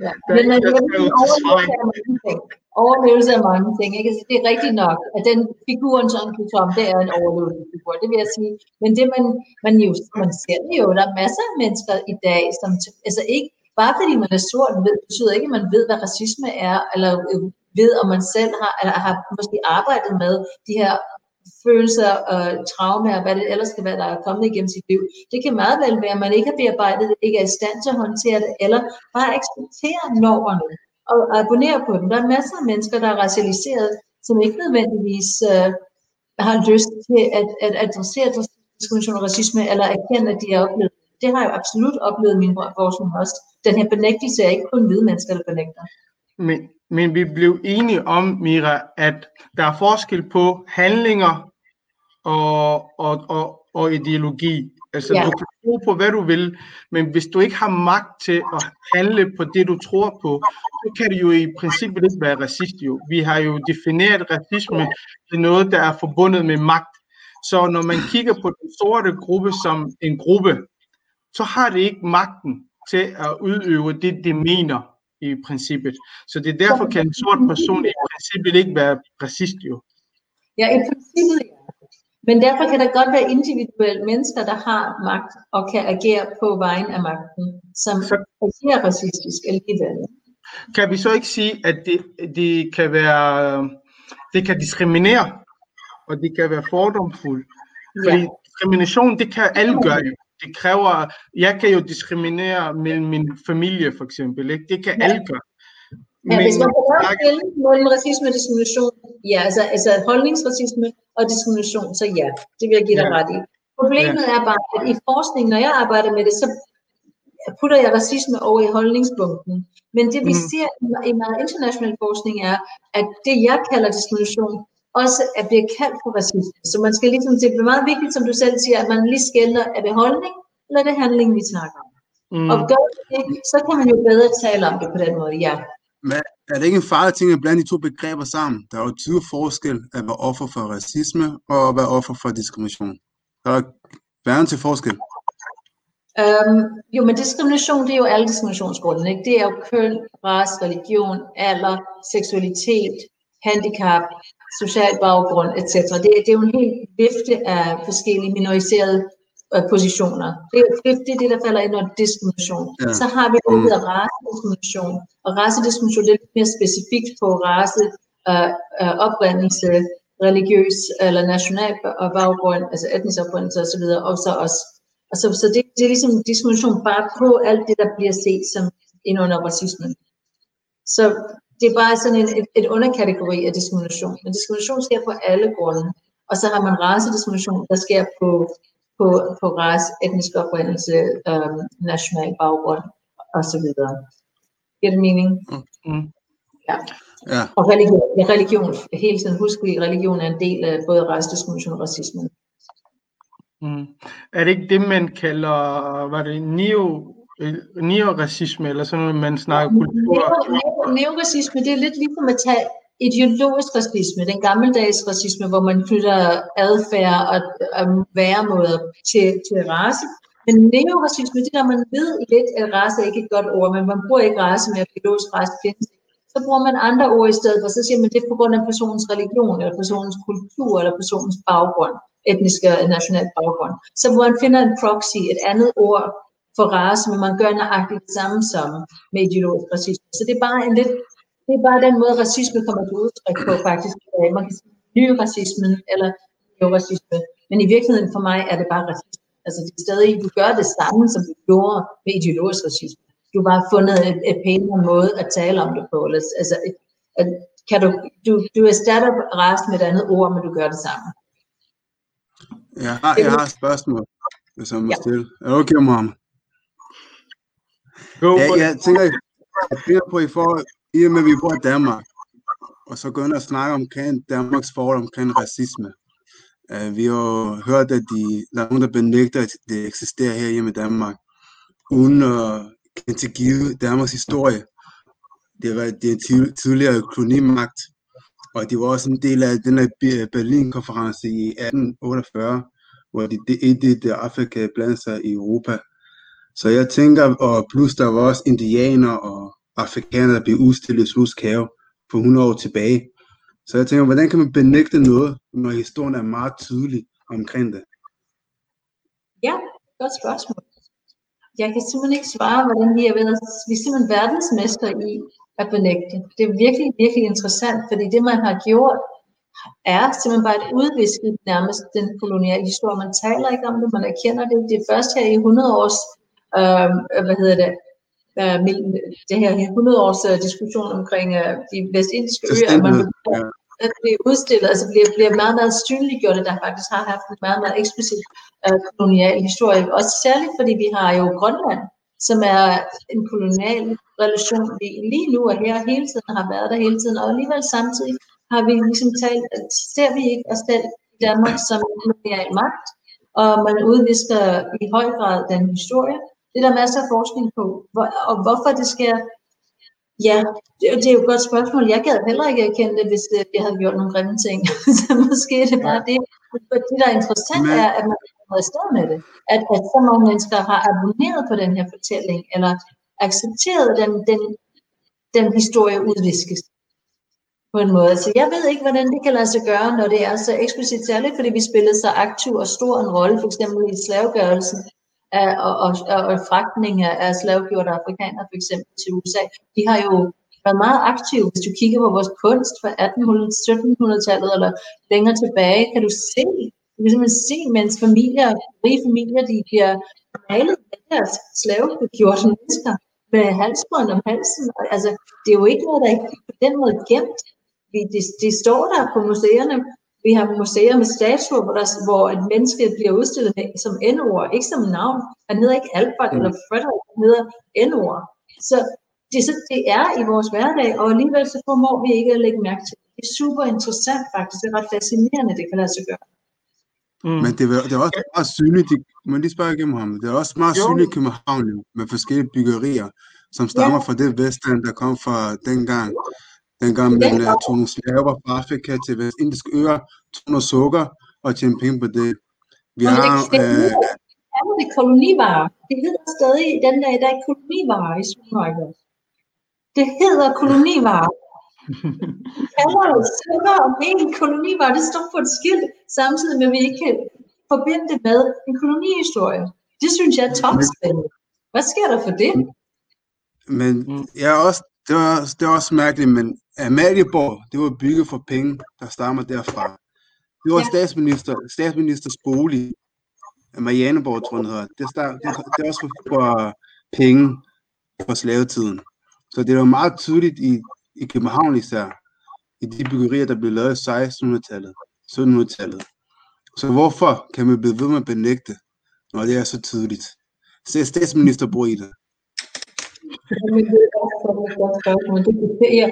Ja. Men man overlevelse er mange ting. Overlevelse er mange ting. Ikke? Altså, det er rigtigt nok, at den figuren, som Uncle Tom, det er en overlevelsesfigur, det vil jeg sige. Men det, man, man, jo, man ser det jo, der er masser af mennesker i dag, som altså ikke, bare fordi man er sort, ved, betyder ikke, at man ved, hvad racisme er, eller ved, om man selv har, eller har måske arbejdet med de her følelser og traumer, og hvad det ellers skal være, der er kommet igennem sit liv. Det kan meget vel være, at man ikke har bearbejdet det, ikke er i stand til at håndtere det, eller bare acceptere normerne og abonnere på dem. Der er masser af mennesker, der er racialiseret, som ikke nødvendigvis øh, har lyst til at, at adressere diskrimination og racisme, eller erkende, at de har oplevet. det. Har jeg jo absolut oplevet min forskning også. Den her benægtelse er ikke kun hvide mennesker, der benægter. men, men vi blev enige om, Mira, at der er forskel på handlinger og, og, og, og ideologi. Altså, Ja. du kan tro på, hvad du vil, men hvis du ikke har magt til at handle på det, du tror på, så kan du jo i princippet ikke være racist. Jo. Vi har jo defineret racisme til noget, der er forbundet med magt. Så når man kigger på den sorte gruppe som en gruppe, så har det ikke magten til at udøve det, de mener i princippet. Så det er derfor kan en sort person i princippet ikke være racist jo. Ja, i princippet ja. Men derfor kan der godt være individuelle mennesker, der har magt og kan agere på vejen af magten, som Så- agerer racistisk alligevel. Kan vi så ikke sige, at det, det kan være, det kan diskriminere, og det kan være fordomsfuldt? Fordi Ja. diskrimination, det kan alle gøre jo. Det kræver, jeg kan jo diskriminere mellem min familie for eksempel, ikke? det kan Ja. alle gøre. Ja, hvis man kan lave skelnen mellem racisme og diskrimination, ja, altså, altså holdningsracisme og diskrimination, så ja, det vil jeg give dig Ja. ret i. Problemet er bare, at i forskning, når jeg arbejder med det, så putter jeg racisme over i holdningsbunken. Men det vi Mm. ser i i meget international forskning er, at det jeg kalder diskrimination, også er bliver kaldt for racisme. Så man skal ligesom, det er meget vigtigt, som du selv siger, at man lige skælder, er det holdning, eller er det handling, vi snakker om. Mm. Og gør det, så kan man jo bedre tale om det på den måde, ja. Men er det ikke en farlig ting at blande de to begreber sammen? Der er jo tydelig forskel at være offer for racisme og at være offer for diskrimination. Der er værre til forskel. Øhm, jo, men diskrimination, det er jo alle diskriminationsgrunde, ikke? Det er jo køn, race, religion, alder, seksualitet, handicap, social baggrund, etc. Det, det er jo en hel vifte af forskellige minoriserede øh, positioner. Det er, det, det er det, der falder ind under diskrimination. Ja. Så har vi det, der Mm. hedder racediskrimination. Og racediskrimination, det er lidt mere specifikt på race, øh, øh, oprindelse, religiøs eller national ba- baggrund, altså etnisk oprindelse osv., og så også og så, så det, det er ligesom diskrimination bare på alt det, der bliver set som ind under racismen. Så det er bare sådan en, et, et underkategori af diskrimination. Men diskrimination sker på alle grunde. Og så har man racediskrimination, der sker på, på, på race, etnisk oprindelse, øhm, national baggrund osv. Giver det mening? Mm. Ja. Ja, Og religion, religion, hele tiden husk, at religion er en del af både racediskrimination og racisme. Mm. Er det ikke det, man kalder, var det neo, øh, neoracisme, eller sådan noget, man snakker kultur? Neo- neo- Neoracisme, det er lidt ligesom at tage ideologisk racisme, den gammeldags racisme, hvor man knytter adfærd og, og væremåder til, til race. Men neoracisme, det er, når man ved lidt, at race er ikke et godt ord, men man bruger ikke race med, biologisk race findes. Så bruger man andre ord i stedet for, så siger man, det er på grund af personens religion, eller personens kultur, eller personens baggrund, etnisk og national baggrund. Så hvor man finder en proxy, et andet ord for race, men man gør nøjagtigt det samme som med ideologisk racisme. Så det er bare en lidt, det er bare den måde, racisme kommer til udtryk på faktisk. Man kan sige ny racismen eller neoracisme, men i virkeligheden for mig er det bare racisme. Altså det er stadig, du gør det samme, som du gjorde med ideologisk racisme. Du har bare fundet et, et pænere måde at tale om det på. Altså, et, at, kan du, du, du erstatter race med et andet ord, men du gør det samme. jeg har, jeg har et spørgsmål, hvis jeg må Ja. stille. Er det okay, Mohammed? Go Ja, for jeg tænker, jeg tænker på i forhold, i og med at vi bor i Danmark, og så gå ind og snakke omkring Danmarks forhold omkring racisme. Uh, vi har jo hørt, at de, der er nogen, der benægter, at det eksisterer her hjemme i Danmark, uden at kende til give Danmarks historie. Det har været det er tid- tidligere kolonimagt, og det var også en del af den her Be- Berlin-konference i 1848, hvor de, de inddelte Afrika blandt sig i Europa. Så jeg tænker, og plus der var også indianer og afrikanere, der blev udstillet i Slusk Have for 100 år tilbage. Så jeg tænker, hvordan kan man benægte noget, når historien er meget tydelig omkring det? Ja, godt spørgsmål. Jeg kan simpelthen ikke svare, hvordan vi er vi er simpelthen verdensmester i at benægte. Det er virkelig, virkelig interessant, fordi det, man har gjort, er simpelthen bare et udvisket nærmest den koloniale historie. Man taler ikke om det, man erkender det. Det er først her i 100 års, øh, hvad hedder det, øh, det her 100 års øh, diskussion omkring øh, de vestindiske øer, at man ja. at blive udstillet, altså bliver, bliver meget, meget synliggjort, at der faktisk har haft en meget, meget eksplicit øh, kolonial historie. Også særligt, fordi vi har jo Grønland, som er en kolonial relation, vi lige nu er her hele tiden, har været der hele tiden, og alligevel samtidig har vi ligesom talt, at ser vi ikke os selv i Danmark som en kolonial magt, og man udvisker i høj grad den historie. Det er der masser af forskning på, hvor, og hvorfor det sker, Ja, det, det er jo et godt spørgsmål. Jeg gad heller ikke erkende det, hvis det, jeg havde gjort nogle grimme ting. så måske er det bare det. Men det, der er interessant, Men- er, at man er i sted med det. At, at så mange mennesker har abonneret på den her fortælling, eller accepteret den, den, den historie udviskes på en måde. Så jeg ved ikke, hvordan det kan lade sig gøre, når det er så eksplicit særligt, fordi vi spillede så aktiv og stor en rolle, for eksempel i slavegørelsen af, og, og, og, fragtning af, slavgjorte afrikanere, for eksempel til USA. De har jo været meget aktive. Hvis du kigger på vores kunst fra 1800-1700-tallet eller længere tilbage, kan du se, du kan se, mens familier, rige familier, de bliver malet af deres slavegjorte mennesker med halsbånd om halsen. Altså, det er jo ikke noget, der ikke er på den måde gemt. Vi, de, de står der på museerne. Vi har museer med statuer, hvor, der, hvor et menneske bliver udstillet med, som N-ord, ikke som navn. Han hedder ikke Albert Mm. eller Frederick, han hedder N-ord. Så det, er så det er i vores hverdag, og alligevel så formår vi ikke at lægge mærke til det. Det er super interessant faktisk. Det er ret fascinerende, det kan lade sig gøre. Mm. Men det er, det er også meget synligt, i- må jeg lige spørge igen, Mohammed, det er også meget Jo. synligt i København med forskellige byggerier, som stammer fra det Vestland, der kom fra dengang, dengang man uh, tog nogle slaver fra Afrika til Vestindiske øer, tog noget sukker og tjente penge på det. Vi Men har, det, øh, kalder det kolonivarer. Det hedder stadig den dag i dag kolonivarer i supermarkedet. Det hedder kolonivarer. Kalder det sukker mel kolonivarer. Det står på et skilt, samtidig med, at vi ikke kan forbinde det med en kolonihistorie. Det synes jeg er topspændende. Hvad sker der for det? Men jeg er også, det, var, det er også mærkeligt, men Amalieborg, det var bygget for penge, der stammer derfra. Det var Ja. statsminister, statsministers bolig, Marianeborg, tror jeg, den hedder. Det, start, det, det er også for, for penge. fra slavetiden. Så det er jo meget tydeligt i, i København især, i de byggerier, der blev lavet i 1600-tallet, 1700-tallet. Så hvorfor kan man blive ved med at benægte, når det er så tydeligt? Se statsminister bor i det. Men det er også et godt spørgsmål. Det, det, er,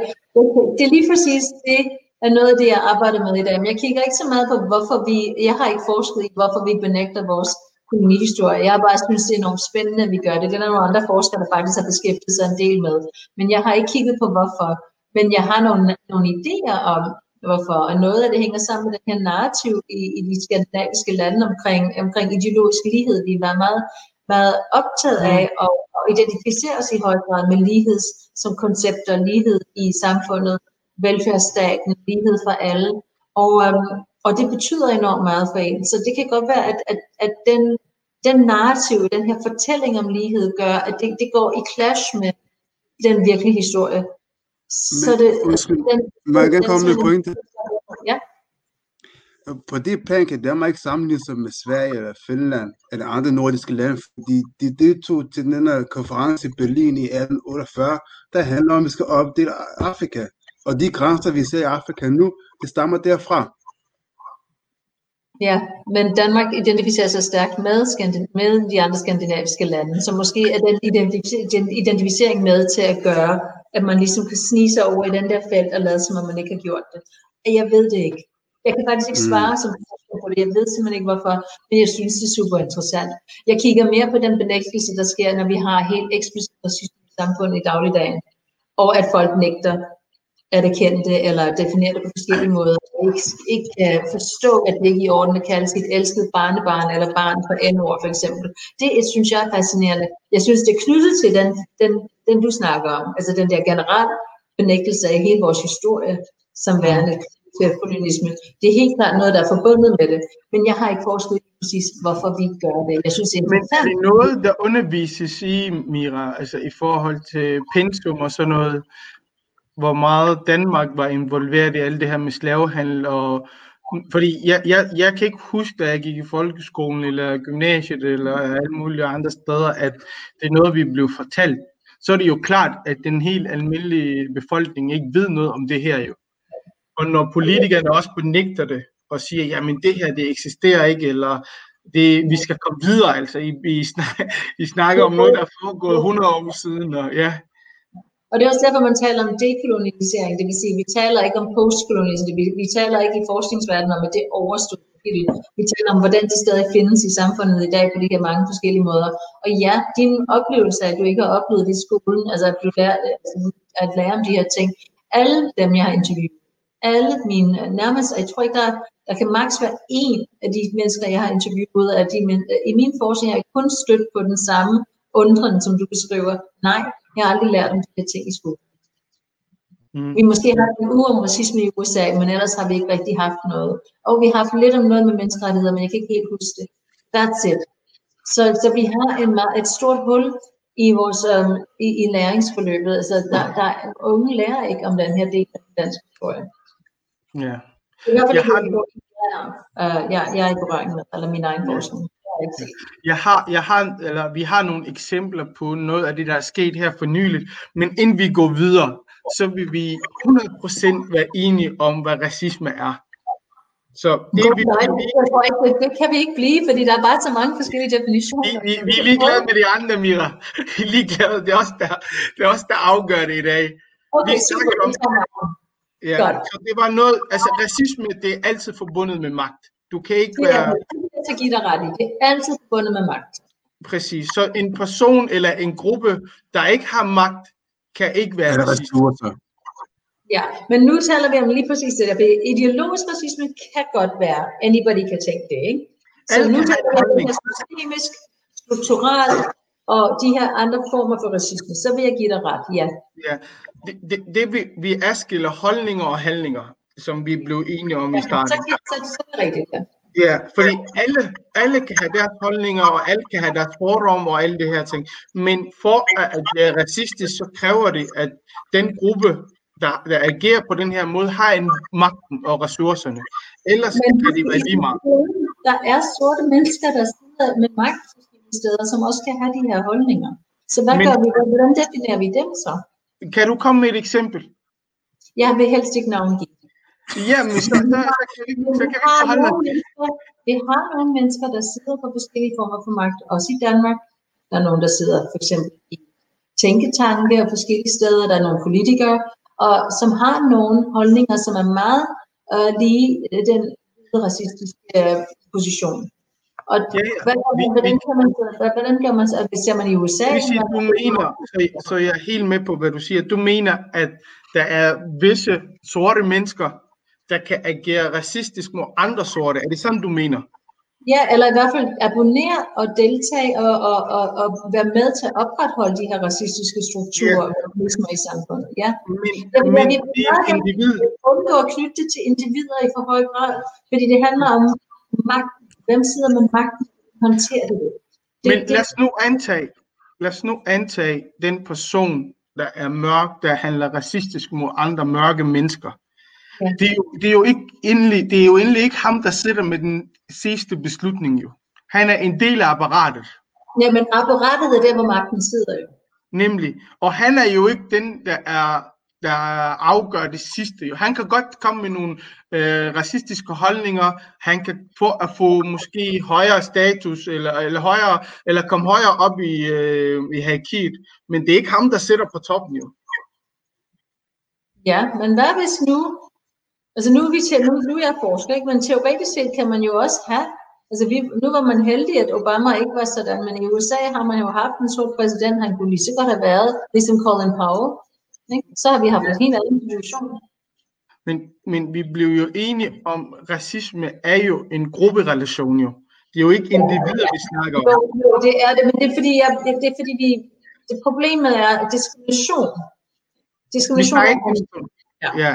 det lige præcis det, er noget af det, jeg arbejder med i dag. Men jeg kigger ikke så meget på, hvorfor vi, jeg har ikke forsket i, hvorfor vi benægter vores kolonihistorie. Jeg har bare synes, det er enormt spændende, at vi gør det. Det er der nogle andre forskere, der faktisk har beskæftiget sig en del med. Men jeg har ikke kigget på, hvorfor. Men jeg har nogle, nogle idéer om, hvorfor. Og noget af det hænger sammen med den her narrativ i, i de skandinaviske lande omkring, omkring ideologisk lighed. Vi var meget, meget optaget af at, at identificere os i høj grad med lighed som koncepter, lighed i samfundet, velfærdsstaten, lighed for alle. Og, øhm, og det betyder enormt meget for en. Så det kan godt være, at, at, at den, den narrativ, den her fortælling om lighed, gør, at det, det går i clash med den virkelige historie. Så Men, det, undskyld, den, må jeg gerne komme med pointe? Ja. På det plan kan Danmark ikke sammenligne sig med Sverige eller Finland eller andre nordiske lande, fordi de deltog til den her konference i Berlin i 1848, der handler om, at vi skal opdele Afrika. Og de grænser, vi ser i Afrika nu, det stammer derfra. Ja, men Danmark identificerer sig stærkt med, skandi- med de andre skandinaviske lande, så måske er den identificering med til at gøre, at man ligesom kan snige sig over i den der felt og lade som om man ikke har gjort det. Jeg ved det ikke. Jeg kan faktisk ikke Mm. svare som forsker på det. Jeg ved simpelthen ikke hvorfor, men jeg synes, det er super interessant. Jeg kigger mere på den benægtelse, der sker, når vi har helt eksplicit racisme i samfundet i dagligdagen, og at folk nægter at erkende det, eller definere det på forskellige måder, ikke, ikke kan forstå, at det ikke er i orden at kalde sit elskede barnebarn eller barn for N-ord for eksempel. Det synes jeg er fascinerende. Jeg synes, det er knyttet til den, den, den du snakker om, altså den der generelle benægtelse af hele vores historie som værende til kolonisme. Det er helt klart noget, der er forbundet med det, men jeg har ikke forsket præcis, hvorfor vi gør det. Jeg synes, det er Men er det noget, der undervises i, Mira, altså i forhold til pensum og sådan noget, hvor meget Danmark var involveret i alt det her med slavehandel og fordi jeg, jeg, jeg kan ikke huske, da jeg gik i folkeskolen eller gymnasiet eller alle mulige andre steder, at det er noget, vi blev fortalt. Så er det jo klart, at den helt almindelige befolkning ikke ved noget om det her jo. Og når politikerne også benægter det og siger, jamen det her, det eksisterer ikke, eller det, vi skal komme videre, altså I, I, snak, I snakker om noget, der er foregået 100 år siden, og ja, Og det er også derfor, man taler om dekolonisering, det vil sige, vi taler ikke om postkolonisering, vi, vi taler ikke i forskningsverdenen om, at det er kapitel. Vi taler om, hvordan det stadig findes i samfundet i dag på de her mange forskellige måder. Og ja, din oplevelse af, at du ikke har oplevet det i skolen, altså at, du lærer, at lære om de her ting, alle dem, jeg har interviewet, alle mine, nærmest, jeg tror ikke, der, der kan maks være en af de mennesker, jeg har interviewet, af de, i min forskning har jeg kun stødt på den samme undren, som du beskriver. Nej, jeg har aldrig lært om de her ting i skolen. Mm. Vi måske har haft en uge om racisme i USA, men ellers har vi ikke rigtig haft noget. Og vi har haft lidt om noget med menneskerettigheder, men jeg kan ikke helt huske det. That's it. Så, så vi har en, et stort hul i vores øhm, i, i læringsforløbet. Altså, der, der er, unge lærer ikke om den her del af dansk historie. Ja. Er Jeg har det, jeg, er, jeg, jeg er i berøring med, eller min egen forskning. Jeg har. Jeg har, jeg har, eller vi har nogle eksempler på noget af det, der er sket her for nyligt, men inden vi går videre, så vil vi 100% være enige om, hvad racisme er. Så det vi, Nej, vi, jeg tror ikke, det, det kan vi ikke blive, fordi der er bare så mange forskellige vi, definitioner. vi, vi er ligeglade med de andre, Mira. Vi er ligeglade. Det er også der, det er også der afgør det i dag. Okay, vi super. snakker om- vi. Ja, Godt. så det var noget, altså racisme, det er altid forbundet med magt. Du kan ikke Det er være det, jeg give dig ret i. Det er altid forbundet med magt. præcis. Så en person eller en gruppe, der ikke har magt, kan ikke være Eller racist. ressourcer. Ja, men nu taler vi om lige præcis det der, for ideologisk racisme kan godt være, anybody kan tænke det, ikke? Så Alle nu taler vi om systemisk, strukturelt, og de her andre former for racisme, så vil jeg give dig ret, ja. Ja, det, det, det vi, vi adskiller holdninger og handlinger, som vi blev enige om i Så, starten. så, så, så er det rigtigt, ja. Ja, fordi alle, alle kan have deres holdninger, og alle kan have deres fordomme og alle det her ting. Men for at det er racistisk, så kræver det, at den gruppe, der, der agerer på den her måde, har en magten og ressourcerne. Ellers Men kan de være lige meget. der er sorte mennesker, der sidder med magt steder, som også kan have de her holdninger. Så hvad Men- gør vi? Hvordan definerer vi dem så? Kan du komme med et eksempel? Jeg vil helst ikke navngive. Ja, men så, så, så, kan vi, så kan vi forholde vi har nogle mennesker, der sidder på forskellige former for magt, også i Danmark. Der er nogen, der sidder for eksempel i tænketanke og forskellige steder. Der er nogle politikere, og som har nogle holdninger, som er meget øh, lige øh, den racistiske øh, position. Hvordan, kan man, så- hvad- hvordan gør man så, hvis ser man i USA? Det vil sige, du mener, så, så jeg er helt med på, hvad du siger. Du mener, at der er visse sorte mennesker, der kan agere racistisk mod andre sorte. Er det sådan, du mener? Ja, eller i hvert fald abonnere og deltage og, og, og, og være med til at opretholde de her racistiske strukturer og mekanismer i samfundet. Ja. Men, Jamen, men vi- det er et individ. Undgå at knytte det til individer i for høj grad, fordi det handler om magt. Hvem sidder med magten? Håndterer det? det, Men det lad os nu antage, lad os nu antage den person, der er mørk, der handler racistisk mod andre mørke mennesker. Ja. Det, er jo, det, er jo ikke endelig, det er jo endelig ikke ham, der sidder med den sidste beslutning jo. Han er en del af apparatet, ja, men apparatet er der, hvor magten sidder jo. nemlig. Og han er jo ikke den, der er der afgør det sidste. Han kan godt komme med nogle øh, racistiske holdninger. Han kan få at få måske højere status eller, eller højere eller komme højere op i, øh, i hierarkiet. Men det er ikke ham, der sidder på toppen jo. Ja, men hvad hvis nu, altså nu er, vi til, nu, nu er jeg forsker, ikke? men teoretisk set kan man jo også have, altså vi, nu var man heldig, at Obama ikke var sådan, men i USA har man jo haft en sort præsident, han kunne lige så have været, ligesom Colin Powell. Ikke? Så har vi haft en helt anden situation. Men, men vi blev jo enige om, racisme er jo en grupperelation jo. Det er jo ikke individer, vi snakker om. Jo, jo, det er det, men det er fordi, jeg, det, det er fordi vi, det problemet er diskrimination. Diskrimination er Ja. Ja,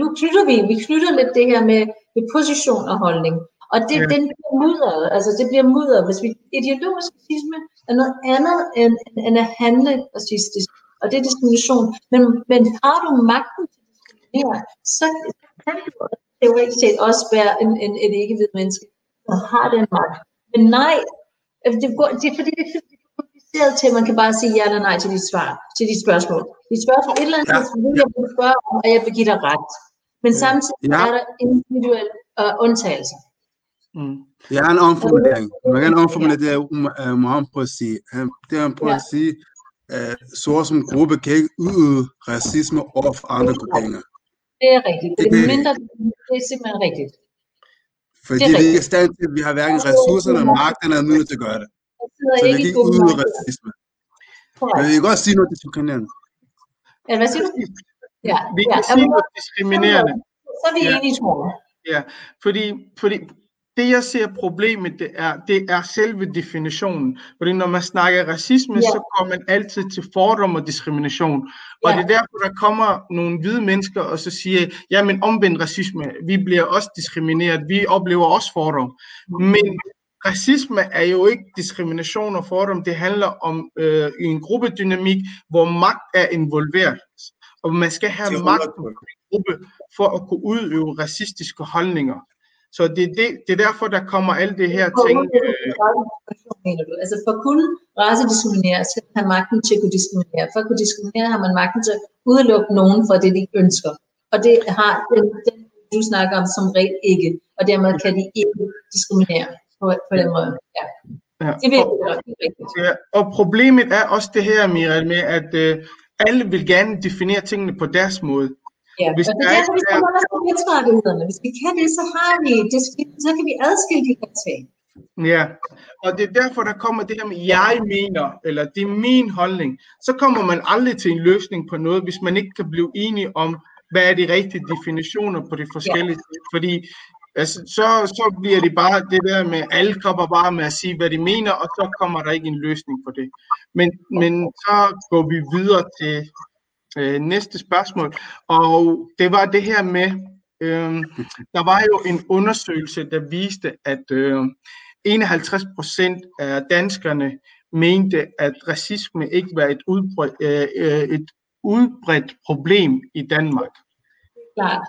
nu knytter vi, vi knytter lidt det her med, med position og holdning. Og det, ja. den bliver mudret, altså det bliver mudret. Hvis vi, ideologisk racisme er noget andet end, end at handle racistisk, og det er diskrimination. Men, men har du magten til at diskriminere, så kan du teoretisk set også være en, en, et ikke-hvid menneske, der har den magt. Men nej, det, går, det er fordi, det er kompliceret til, at man kan bare sige ja eller nej til dit svar, til dit spørgsmål. Dit spørgsmål, et eller andet Ja. vil jeg vil spørge om, og jeg vil give dig ret. Men samtidig Ja. er der individuelle uh, undtagelser. mm. Jeg har en omformulering. Man kan omformulere det, uh, Mohammed prøver at sige. Han, det han prøver at sige, så som gruppe kan ikke udøve racisme over for andre grupperinger. Det er rigtigt. Det Det- er mindre, det er simpelthen rigtigt. Fordi Det er vi ikke er i stand til, vi har hverken ressourcerne eller magten eller midler til at gøre det. Så vi ikke kan i ikke udøve racisme. Men vi kan godt sige noget diskriminerende. Ja, hvad siger du? Ja, Vi ja. kan sige noget diskriminerende. Så er vi Ja. enige, tror jeg. Ja, fordi, fordi det jeg ser problemet, det er, det er selve definitionen. Fordi når man snakker racisme, Ja. så kommer man altid til fordom og diskrimination. Og det er derfor, der kommer nogle hvide mennesker og så siger, jamen omvendt racisme, vi bliver også diskrimineret, vi oplever også fordom. Men racisme er jo ikke diskrimination og fordom, det handler om øh, en gruppedynamik, hvor magt er involveret. Og man skal have Til magt undertryk. gruppe for at kunne udøve racistiske holdninger. Så det er, det, det er derfor, der kommer alle det her ting. Øh, mener du? Altså for at kunne racediskriminere, skal man have magten til at kunne diskriminere. For at kunne diskriminere, har man magten til at udelukke nogen fra det, de ønsker. Og det har den, den du snakker om, som regel ikke. Og dermed kan de ikke diskriminere på, på den måde. Ja. ja. Det ved og, er ja, og problemet er også det her, Miral, med at øh, alle vil gerne definere tingene på deres måde. Ja, Hvis og det er er- derfor, vi skal holde os på menneskerettighederne. Hvis vi kan det, så har vi det, så kan vi adskille de her ting. Ja, og det er derfor, der kommer det her med, jeg mener, eller det er min holdning. Så kommer man aldrig til en løsning på noget, hvis man ikke kan blive enige om, hvad er de rigtige definitioner på de forskellige ting. Fordi altså, så, så bliver det bare det der med, alle kommer bare med at sige, hvad de mener, og så kommer der ikke en løsning på det. Men, men så går vi videre til øh, næste spørgsmål, og det var det her med, øh, der var jo en undersøgelse, der viste, at øh, 51 procent af danskerne mente, at racisme ikke var et udbredt, øh, et udbredt problem i Danmark. Klart.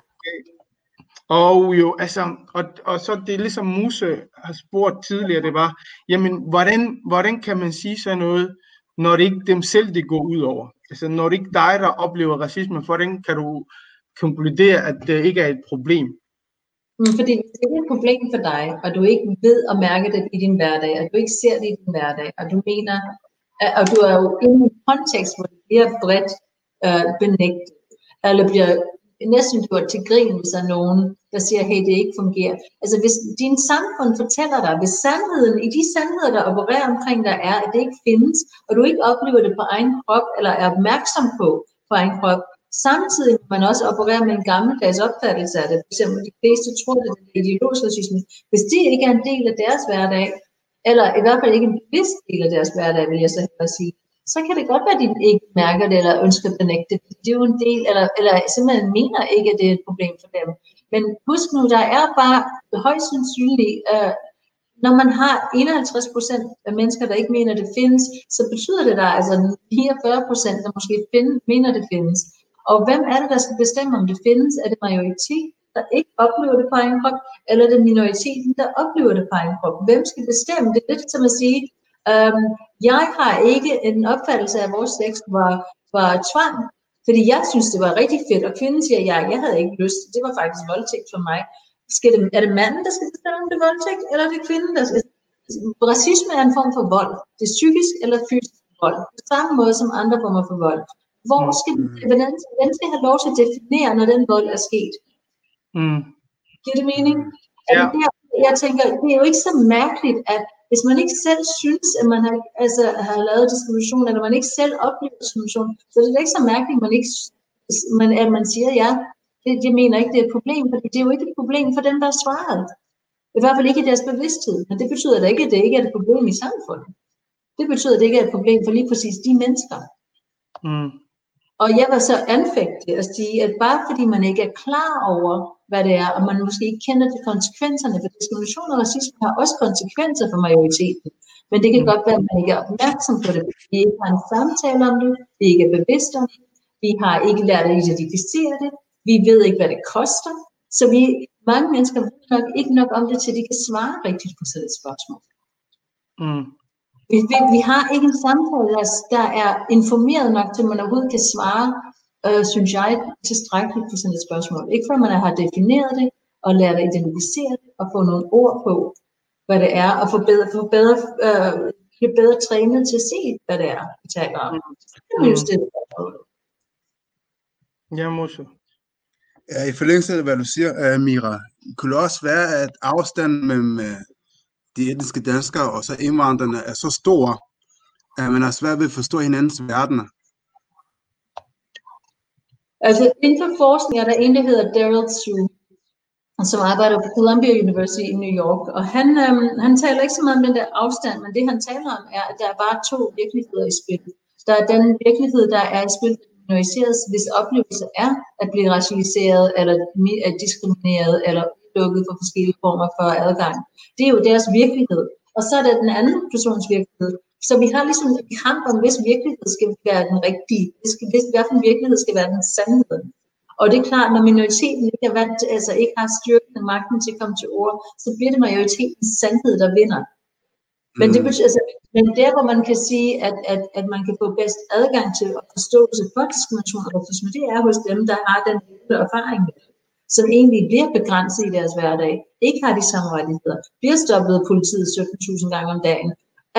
Og jo, altså, og, og så det ligesom Muse har spurgt tidligere, det var, jamen, hvordan, hvordan kan man sige sådan noget, når det ikke dem selv, det går ud over. Altså når det ikke dig, der oplever racisme, hvordan kan du konkludere, at det ikke er et problem? Mm, Fordi hvis det er et problem for dig, og du ikke ved at mærke det i din hverdag, og du ikke ser det i din hverdag, og du mener, og du er jo i en kontekst, hvor det bliver bredt øh, benægtet, eller bliver næsten gjort til grin, hvis der er nogen, der siger, hey, det ikke fungerer. Altså hvis din samfund fortæller dig, hvis sandheden, i de sandheder, der opererer omkring dig, er, at det ikke findes, og du ikke oplever det på egen krop, eller er opmærksom på på egen krop, samtidig man også opererer med en gammeldags opfattelse af det. For eksempel de fleste tror, det er ideologisk racisme. Hvis det ikke er en del af deres hverdag, eller i hvert fald ikke en bevidst del af deres hverdag, vil jeg så hellere sige, så kan det godt være, at de ikke mærker det, eller ønsker at benægte det. Det er jo en del, eller, eller simpelthen mener ikke, at det er et problem for dem. Men husk nu, der er bare højst sandsynligt, øh, når man har 51 procent af mennesker, der ikke mener, det findes, så betyder det, der er altså 44 procent, der måske find, mener, det findes. Og hvem er det, der skal bestemme, om det findes? Er det majoritet, der ikke oplever det på egen krop, eller er det minoriteten, der oplever det på egen krop? Hvem skal bestemme? Det er lidt som at sige, øhm, jeg har ikke en opfattelse af, at vores sex var, var tvang, fordi jeg synes, det var rigtig fedt, og kvinden siger, ja, jeg havde ikke lyst. Det var faktisk voldtægt for mig. Skal det, er det manden, der skal bestemme, om det er voldtægt, eller er det kvinden, der skal Racisme er en form for vold. Det er psykisk eller fysisk vold. På samme måde som andre former for vold. Hvor skal, hvordan, hvordan skal have lov til at definere, når den vold er sket? Mm. Giver det mening? Ja. Altså, det, jeg tænker, det er jo ikke så mærkeligt, at hvis man ikke selv synes, at man har, altså, har lavet diskrimination, eller man ikke selv oplever diskrimination, så er det ikke så mærkeligt, at man, ikke, man, at man siger, ja, det, jeg mener ikke, det er et problem, for det er jo ikke et problem for dem, der har svaret. I hvert fald ikke i deres bevidsthed, men det betyder da ikke, at det ikke er et problem i samfundet. Det betyder, at det ikke er et problem for lige præcis de mennesker. Mm. Og jeg vil så anfægte at sige, at bare fordi man ikke er klar over, hvad det er, og man måske ikke kender de konsekvenserne, for diskrimination og racisme har også konsekvenser for majoriteten. Men det kan godt være, at man ikke er opmærksom på det. Vi ikke har en samtale om det, vi ikke er bevidste om det, vi har ikke lært at identificere det, vi ved ikke, hvad det koster. Så vi, mange mennesker ved nok ikke nok om det, til de kan svare rigtigt på sådan et spørgsmål. Mm. Vi, vi, vi har ikke en samtale, der, der er informeret nok til, at man overhovedet kan svare, øh, synes jeg, tilstrækkeligt på sådan et spørgsmål. Ikke før man har defineret det, og lært at identificere det, og få nogle ord på, hvad det er, og få bedre, få bedre, øh, blive bedre trænet til at se, hvad det er, vi taler om. Så kan man jo stille. Ja, Moshe. Ja, i forlængelse af, hvad du siger, uh, Mira, kunne det også være, at afstanden mellem uh, de etniske danskere og så indvandrerne er så stor, at man har svært ved at forstå hinandens verdener. Altså inden for forskning er der en, der hedder Daryl Sue, som arbejder på Columbia University i New York, og han, øhm, han taler ikke så meget om den der afstand, men det han taler om er, at der er bare to virkeligheder i spil. Der er den virkelighed, der er i spil, minoriseres, hvis oplevelse er at blive racialiseret, eller mi- diskrimineret, eller udelukket for forskellige former for adgang. Det er jo deres virkelighed. Og så er der den anden persons virkelighed. Så vi har ligesom en kamp om, hvis virkelighed skal være den rigtige, hvis, hvis hvilken virkelighed skal være den sandhed. Og det er klart, når minoriteten ikke, er vant, altså ikke har styrken og magten til at komme til ord, så bliver det majoritetens sandhed, der vinder. Men, det betyder, altså, men der, hvor man kan sige, at, at, at man kan få bedst adgang til og forståelse for diskrimination og racisme, det er hos dem, der har den erfaring med det, som egentlig bliver begrænset i deres hverdag, ikke har de samme rettigheder, bliver stoppet af politiet 17.000 gange om dagen.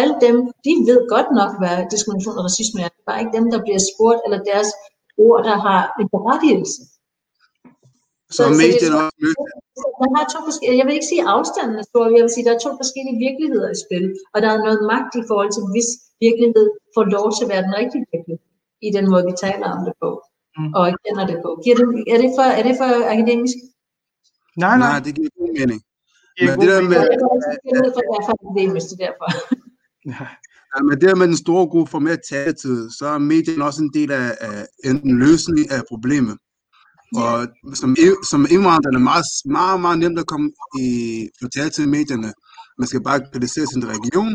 Alle dem, de ved godt nok, hvad diskrimination og racisme er. Det er bare ikke dem, der bliver spurgt, eller deres ord, der har en berettigelse. Så Så- så det- medierne også Man har to forskellige, jeg vil ikke sige afstanden er stor, jeg vil sige, der er to forskellige virkeligheder i spil, og der er noget magt i forhold til, hvis virkelighed får lov til at være den rigtige virkelighed, i den måde, vi taler om det på, Mm. og kender det på. Giver det, er, det for, er det for akademisk? Nej, nej. nej, det giver god mening. det er Men god det der mening. med, Jeg finde ud for, at det er for akademisk, det er derfor. Men det med den store gruppe får mere taletid, så er medierne også en del af, af en løsning af problemet. Og som, som indvandrer er meget, meget, meget nemt at komme i få taletid i medierne. Man skal bare kritisere sin region,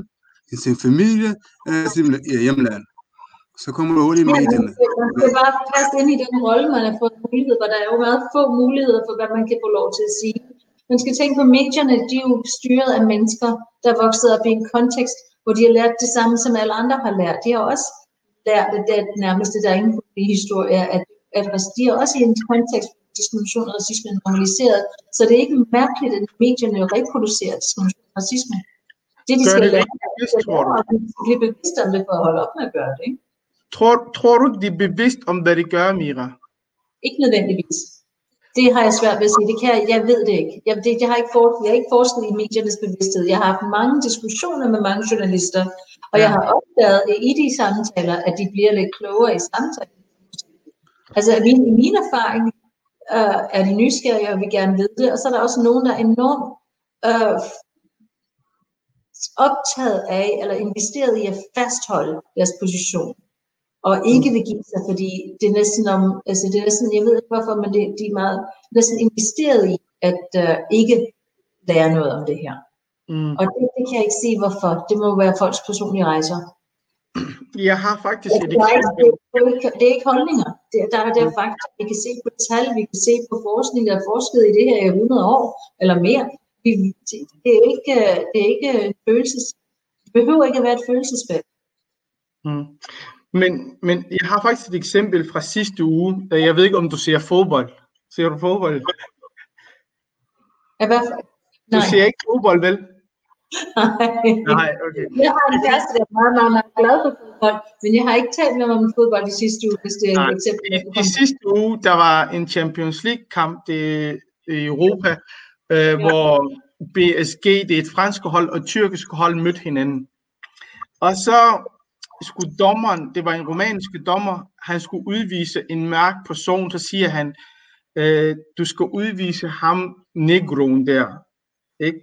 sin familie, øh, sin hjemland. Så kommer du hurtigt i medierne. Man skal bare passe ind i den rolle, man har fået mulighed for. Der er jo meget få muligheder for, hvad man kan få lov til at sige. Man skal tænke på medierne, de er jo styret af mennesker, der er vokset op i en kontekst, hvor de har lært det samme, som alle andre har lært. De har også lært, at det er nærmeste, der er ingen historie, at, at de har også i en kontekst, diskrimination og racisme er normaliseret. Så det er ikke mærkeligt, at medierne reproducerer diskrimination og racisme. Det, de Gør skal det lære, er at de skal blive bevidste om det for at holde op med at gøre det. Ikke, Tror, tror du de er bevidst om, hvad de gør, Mira? ikke nødvendigvis. Det har jeg svært ved at sige. Det kan jeg, jeg ved det ikke. Jeg, det, jeg, har ikke forsket, jeg har ikke forsket i mediernes bevidsthed. Jeg har haft mange diskussioner med mange journalister, og jeg har opdaget i de samtaler, at de bliver lidt klogere i samtalen. Altså min, i min erfaring øh, er de nysgerrige og vil gerne vide det, og så er der også nogen, der er enormt øh, optaget af eller investeret i at fastholde deres position og ikke vil give sig, fordi det er næsten om, altså det er næsten, jeg ved ikke hvorfor, men det, de er meget næsten investeret i at uh, ikke lære noget om det her. Mm. Og det, det kan jeg ikke sige hvorfor. Det må være folks personlige rejser. Jeg har faktisk et Det er, ikke, eksempel. det, er ikke, det er ikke holdninger. Det, er- der er der fakta. Vi kan se på tal, vi kan se på forskning, der er forsket i det her i 100 år eller mere. Vi, det, det, er ikke, øh, det er ikke en følelses... Det behøver ikke at være et følelsesfelt. Mm. Men, men jeg har faktisk et eksempel fra sidste uge. Jeg ved ikke, om du ser fodbold. Ser du fodbold? At hvad, Du nej, ser ikke fodbold, vel? nej. Nej, okay. Jeg har en kæreste, der er meget, meget, meget glad for fodbold, men jeg har ikke talt med ham om fodbold de sidste uge, hvis det er et eksempel. I, I sidste uge, der var en Champions League-kamp i Europa, øh, hvor BSG, det er et fransk hold, og tyrkiske hold mødte hinanden. Og så skulle dommeren, det var en romanske dommer, han skulle udvise en mørk person, så siger han, øh, du skal udvise ham, negroen der, ikke?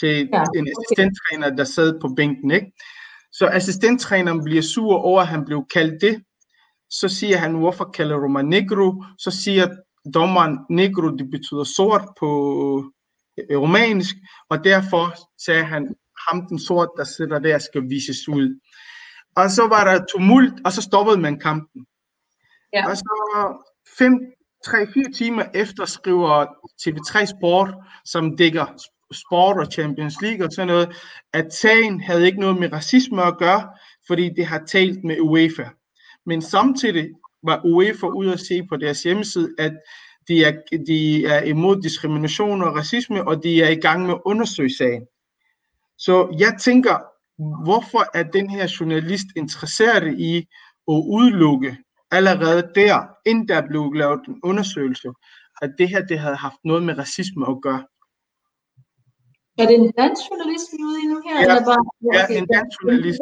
til Ja, en okay. assistenttræner, der sad på bænken. Ikke? Så assistenttræneren bliver sur over, at han blev kaldt det. Så siger han, hvorfor kalder du mig negro? Så siger dommeren, negro, det betyder sort på øh, romansk, og derfor sagde han, ham den sort, der sidder der, skal vises ud. Og så var der tumult, og så stoppede man kampen. Ja. Og så fem, tre, fire timer efter skriver TV3 Sport, som dækker sport og Champions League og sådan noget, at sagen havde ikke noget med racisme at gøre, fordi det har talt med UEFA. Men samtidig var UEFA ude at se på deres hjemmeside, at de er, de er imod diskrimination og racisme, og de er i gang med at undersøge sagen. Så jeg tænker, hvorfor er den her journalist interesseret i at udelukke allerede der, inden der blev lavet en undersøgelse, at det her det havde haft noget med racisme at gøre. Er det en dansk journalist, vi er ude i nu her? Ja, eller bare, ja, en dansk journalist.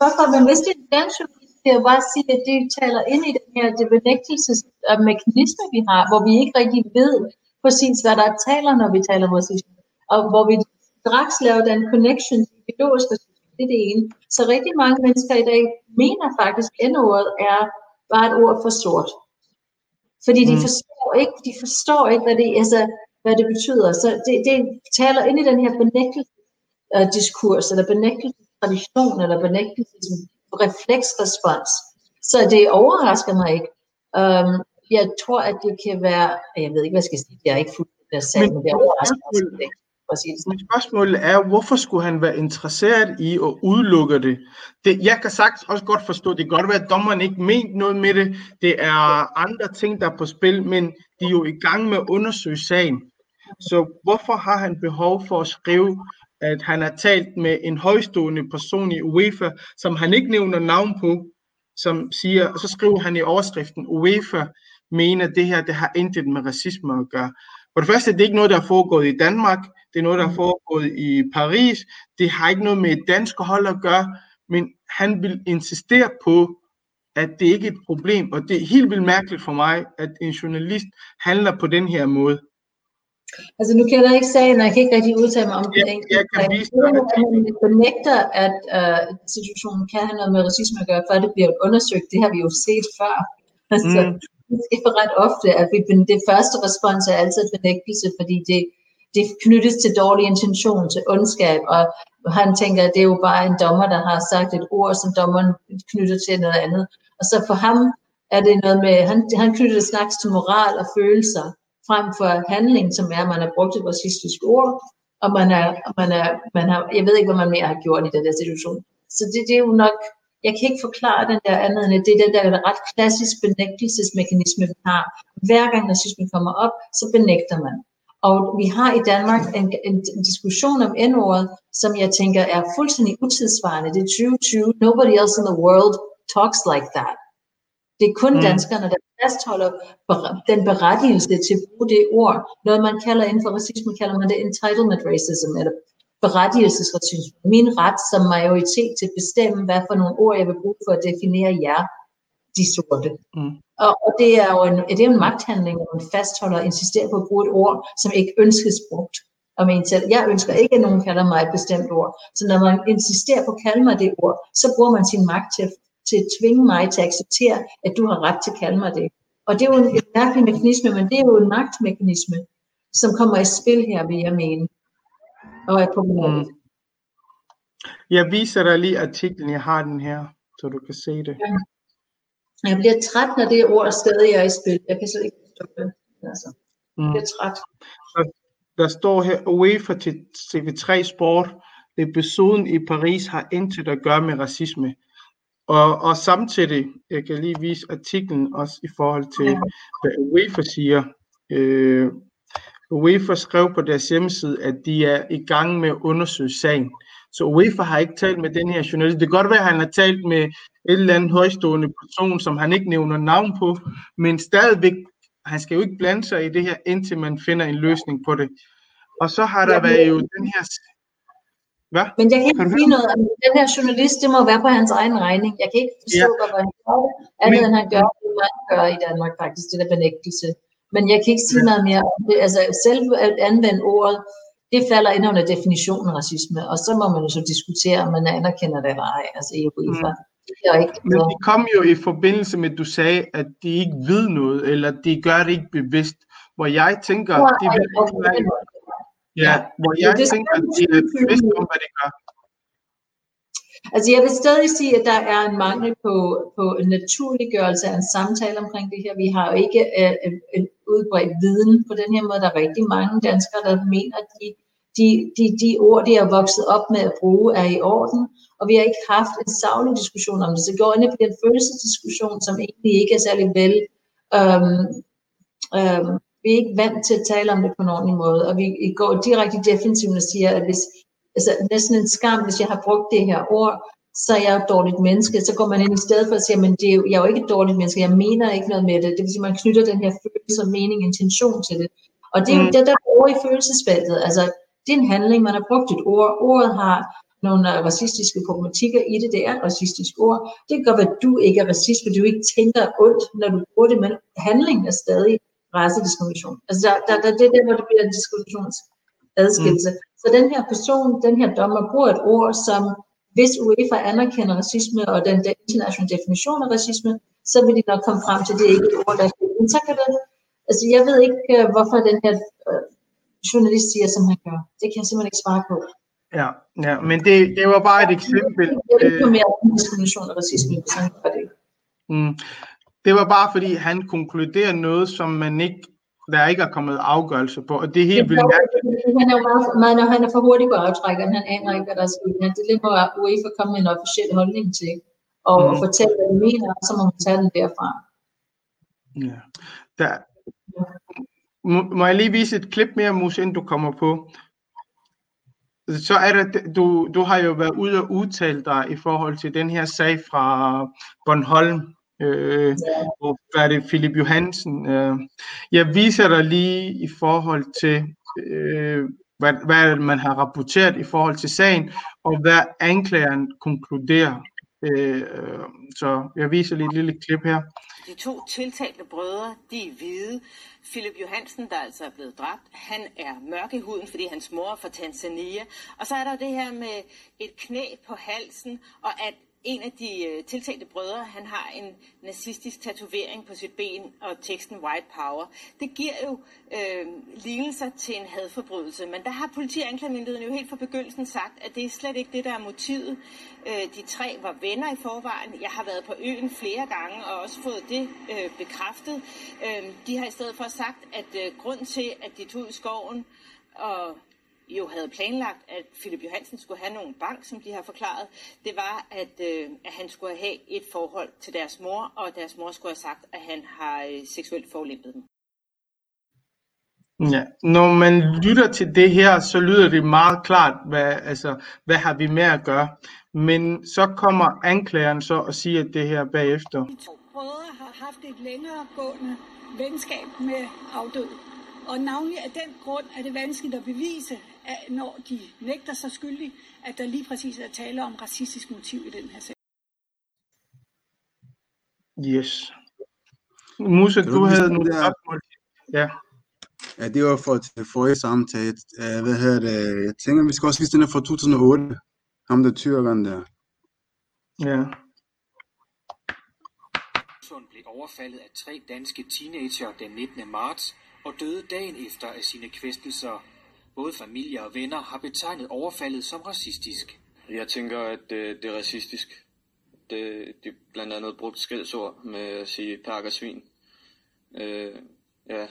Hvorfor, men hvis det er en dansk journalist, vil jeg bare sige, at det taler ind i den her det benægtelsesmekanisme, vi har, hvor vi ikke rigtig ved præcis, hvad der taler, når vi taler racisme. Og hvor vi straks laver den connection til biologisk racisme. Det er det ene. Så rigtig mange mennesker i dag mener faktisk, at ordet er bare et ord for sort. Fordi de Mm. forstår ikke, de forstår ikke, hvad det, altså, hvad det betyder. Så det, det taler ind i den her benægtelsesdiskurs, eller benægtelsestradition, eller benægtelsesrefleksrespons. Så det overrasker mig ikke. Um, jeg tror, at det kan være, jeg ved ikke, hvad jeg skal sige, jeg er ikke fuldt der sag, Men- men det overrasker mig simpelthen ikke. Sådan. Men spørgsmålet er, hvorfor skulle han være interesseret i at udelukke det? det jeg kan sagt også godt forstå, det kan godt være, at dommeren ikke ment noget med det. Det er andre ting, der er på spil, men de er jo i gang med at undersøge sagen. Så hvorfor har han behov for at skrive, at han har talt med en højstående person i UEFA, som han ikke nævner navn på, som siger, og så skriver han i overskriften, UEFA mener, det her det har intet med racisme at gøre. For det første, det er ikke noget, der er foregået i Danmark, det er noget, der er foregået i Paris, det har ikke noget med et dansk hold at gøre, men han vil insistere på, at det ikke er et problem, og det er helt vildt mærkeligt for mig, at en journalist handler på den her måde. Altså nu kender jeg ikke sagen, og jeg kan ikke rigtig udtale mig om det. Jeg- kan vise dig, at Han benægter, at uh, situationen kan have noget med racisme at gøre, før det bliver undersøgt. Det har vi jo set før. Altså, Mm. Det sker ret ofte, at vi, det første respons er altid benægtelse, fordi det, det knyttes til dårlig intention, til ondskab, og han tænker, at det er jo bare en dommer, der har sagt et ord, som dommeren knytter til noget andet. Og så for ham er det noget med, han, han knytter det snaks til moral og følelser, frem for handling, som er, at man har brugt et racistisk ord, og man er, man er, man har, jeg ved ikke, hvad man mere har gjort i den der situation. Så det, det er jo nok, jeg kan ikke forklare den der andet end, at det er den der ret klassisk benægtelsesmekanisme, vi har. Hver gang racisme kommer op, så benægter man. Og vi har i Danmark en, en, en diskussion om N-ordet, som jeg tænker er fuldstændig utidsvarende. Det er 2020. Nobody else in the world talks like that. Det er kun mm. danskerne, der fastholder den berettigelse til at bruge det ord. Noget man kalder inden for racisme, kalder man det entitlement racism, eller berettigelsesracisme. Min ret som majoritet til at bestemme, hvad for nogle ord jeg vil bruge for at definere jer, de sorte. Mm. Og, og det er jo en, det er en magthandling, hvor man fastholder og insisterer på at bruge et ord, som ikke ønskes brugt. Og men selv, jeg ønsker ikke, at nogen kalder mig et bestemt ord. Så når man insisterer på at kalde mig det ord, så bruger man sin magt til, til at tvinge mig til at acceptere, at du har ret til at kalde mig det. Og det er jo en, en mærkelig mekanisme, men det er jo en magtmekanisme, som kommer i spil her, vil jeg mene. Og er problematisk. Mm. Jeg viser dig lige artiklen, jeg har den her, så du kan se det. Ja. Jeg bliver træt, når det ord stadig er i spil. Jeg kan slet ikke forstå det. Altså, jeg bliver mm. træt. Der, der står her, UEFA til TV3 Sport, episoden i Paris har intet at gøre med racisme. Og, og samtidig, jeg kan lige vise artiklen også i forhold til, ja. hvad UEFA siger. Øh, UEFA skrev på deres hjemmeside, at de er i gang med at undersøge sagen. Så UEFA har ikke talt med den her journalist. Det kan godt være, at han har talt med et eller andet højstående person, som han ikke nævner navn på, men stadigvæk, han skal jo ikke blande sig i det her, indtil man finder en løsning på det. Og så har der været jo den her... Hvad? Men jeg kan ikke sige noget om den her journalist, det må være på hans egen regning. Jeg kan ikke forstå, ja. hvad han gør, andet men... end han gør, det man gør i Danmark faktisk, det der benægtelse. Men jeg kan ikke sige noget mere om det. Altså selv at anvende ordet, det falder ind under definitionen af racisme, og så må man jo så diskutere, om man anerkender det eller ej, altså i UEFA. Mm. Ikke, Men de kom jo i forbindelse med, at du sagde, at de ikke ved noget, eller de gør det ikke bevidst, hvor jeg tænker, ja, de vil ikke Ja, hvor jeg det tænker, at de er bevidst om, hvad de gør. Altså jeg vil stadig sige, at der er en mangel på, på en naturliggørelse af en samtale omkring det her. Vi har jo ikke uh, en udbredt viden på den her måde. Der er rigtig mange danskere, der mener, at de, de, de, de ord, de er vokset op med at bruge, er i orden. Og vi har ikke haft en savlig diskussion om det. Så går ind på den følelsesdiskussion, som egentlig ikke er særlig vel um, um, vi er ikke vant til at tale om det på en ordentlig måde, og vi går direkte i defensiven og siger, at hvis, altså næsten en skam, hvis jeg har brugt det her ord, så er jeg et dårligt menneske. Så går man ind i stedet for at sige, men det er jo, jeg er jo ikke et dårligt menneske, jeg mener ikke noget med det. Det vil sige, man knytter den her følelse og mening, intention til det. Og det er jo mm. det, der er over i følelsesfeltet. Altså, det er en handling, man har brugt et ord. Ordet har nogle racistiske problematikker i det. Det er et racistisk ord. Det kan godt være, at du ikke er racist, fordi du ikke tænker ondt, når du bruger det, men handlingen er stadig racediskrimination. Altså der, der, der, det er der, hvor det bliver en diskussionsadskillelse. Mm. Så den her person, den her dommer, bruger et ord, som hvis UEFA anerkender racisme og den, den internationale definition af racisme, så vil de nok komme frem til, at det ikke er et ord, der er Men så kan det, altså jeg ved ikke, øh, hvorfor den her øh, journalist siger, som han gør. Det kan jeg simpelthen ikke svare på. Ja, ja men det, det var bare et eksempel. Det er ikke mere diskrimination og racisme, hvis han gør det. Mm. Det var bare fordi, han konkluderer noget, som man ikke, der ikke er kommet afgørelse på, og det er helt vildt Han er jo meget, meget, han er for hurtig på aftrækkeren, han aner ikke, hvad der er sket. Det er lidt må UEFA komme med en officiel holdning til, og mm. fortælle, hvad de mener, og så må man tage den derfra. Ja. Der, må, må jeg lige vise et klip mere, Mus, inden du kommer på? Så er det, du, du har jo været ude og udtale dig i forhold til den her sag fra Bornholm, Øh, og hvad er det, Philip Johansen? Øh, jeg viser dig lige i forhold til, øh, hvad, hvad man har rapporteret i forhold til sagen, og hvad anklageren konkluderer. Øh, så jeg viser lige et lille klip her. De to tiltalte brødre, de er hvide. Philip Johansen, der altså er blevet dræbt, han er mørk i huden, fordi hans mor er fra Tanzania. Og så er der det her med et knæ på halsen, og at en af de øh, tiltalte brødre, han har en nazistisk tatovering på sit ben og teksten White Power. Det giver jo øh, lignelser til en hadforbrydelse, men der har politi og anklagemyndigheden jo helt fra begyndelsen sagt, at det er slet ikke det, der er motivet. Øh, de tre var venner i forvejen. Jeg har været på øen flere gange og også fået det øh, bekræftet. Øh, de har i stedet for sagt, at øh, grund til, at de tog i skoven og jo havde planlagt, at Philip Johansen skulle have nogle bank, som de har forklaret, det var, at, øh, at han skulle have et forhold til deres mor, og deres mor skulle have sagt, at han har øh, seksuelt forlæmpet dem. Ja, når man lytter til det her, så lyder det meget klart, hvad, altså, hvad har vi med at gøre. Men så kommer anklageren så og siger det her bagefter. De to brødre har haft et længere gående venskab med afdøde. Og navnlig af den grund er det vanskeligt at bevise, at når de nægter sig skyldige, at der lige præcis er tale om racistisk motiv i den her sag. Yes. Musa, du du havde nogle den der- spørgsmål. Ja. Ja, det var for til forrige samtale. Uh, hvad hedder det? Jeg tænker, vi skal også vise den her fra 2008. Ham der tyrkeren der. Ja. Sund blev overfaldet af tre danske teenager den 19. marts og døde dagen efter af sine kvæstelser. Både familie og venner har betegnet overfaldet som racistisk. Jeg tænker, at det, det er racistisk. Det, de er blandt andet brugt skældsord med at sige perk og svin. Øh, ja,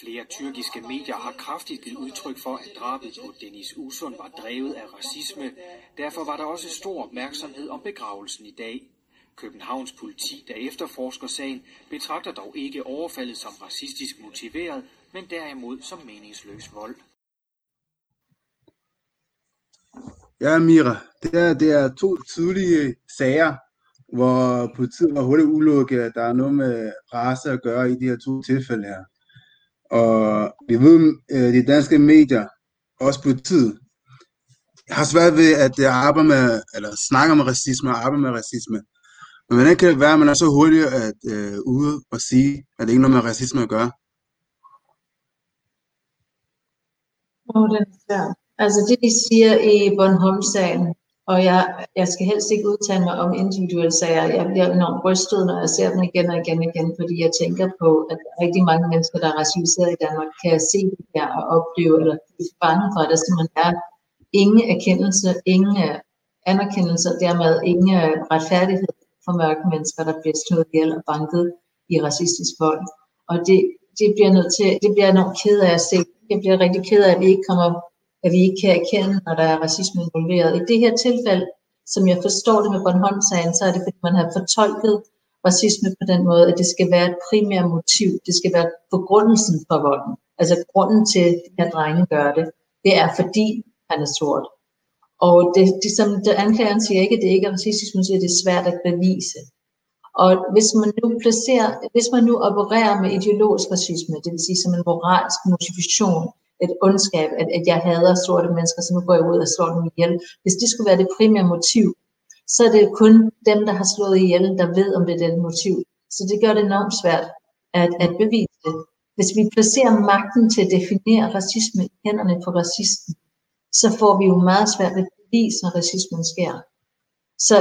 Flere tyrkiske medier har kraftigt givet udtryk for, at drabet på Dennis Usund var drevet af racisme. Derfor var der også stor opmærksomhed om begravelsen i dag. Københavns politi, der efterforsker sagen, betragter dog ikke overfaldet som racistisk motiveret, men derimod som meningsløs vold. Ja, Mira, det er, det er to tydelige sager, hvor politiet har hurtigt udelukket, at der er noget med race at gøre i de her to tilfælde her. Og vi ved, at de danske medier, også politiet, har svært ved at øh, arbejde med, eller snakke om racisme og arbejde med racisme. Men hvordan kan det være, at man er så hurtig at øh, ude og sige, at det ikke har noget med racisme at gøre? Åh, den er svær. Altså det, de siger i Bornholm-sagen, og jeg, jeg skal helst ikke udtale mig om individuelle sager. Jeg bliver enormt rystet, når jeg ser dem igen og igen og igen, fordi jeg tænker på, at rigtig mange mennesker, der er racialiseret i Danmark, kan se det her og opleve, eller blive bange for, at der simpelthen er ingen erkendelse, ingen øh, anerkendelse, og dermed ingen øh, retfærdighed for mørke mennesker, der bliver slået ihjel og banket i racistisk vold. Og det, det bliver nødt til, det bliver jeg enormt ked af at se. Jeg bliver rigtig ked af, at vi ikke kommer at vi ikke kan erkende, når der er racisme involveret. I det her tilfælde, som jeg forstår det med Bornholm-sagen, så er det, fordi man har fortolket racisme på den måde, at det skal være et primært motiv. Det skal være begrundelsen for volden. Altså grunden til, at de drenge gør det, det er fordi han er sort. Og det, det som anklageren siger ikke, at det ikke er racistisk, men siger, at det er svært at bevise. Og hvis man nu placerer, hvis man nu opererer med ideologisk racisme, det vil sige som en moralsk motivation, et ondskab, at, at jeg hader sorte mennesker, så nu går jeg ud og slår dem ihjel. Hvis det skulle være det primære motiv, så er det kun dem, der har slået ihjel, der ved, om det er det motiv. Så det gør det enormt svært at, at bevise det. Hvis vi placerer magten til at definere racisme i hænderne på racisten, så får vi jo meget svært ved at bevise, når racismen sker. Så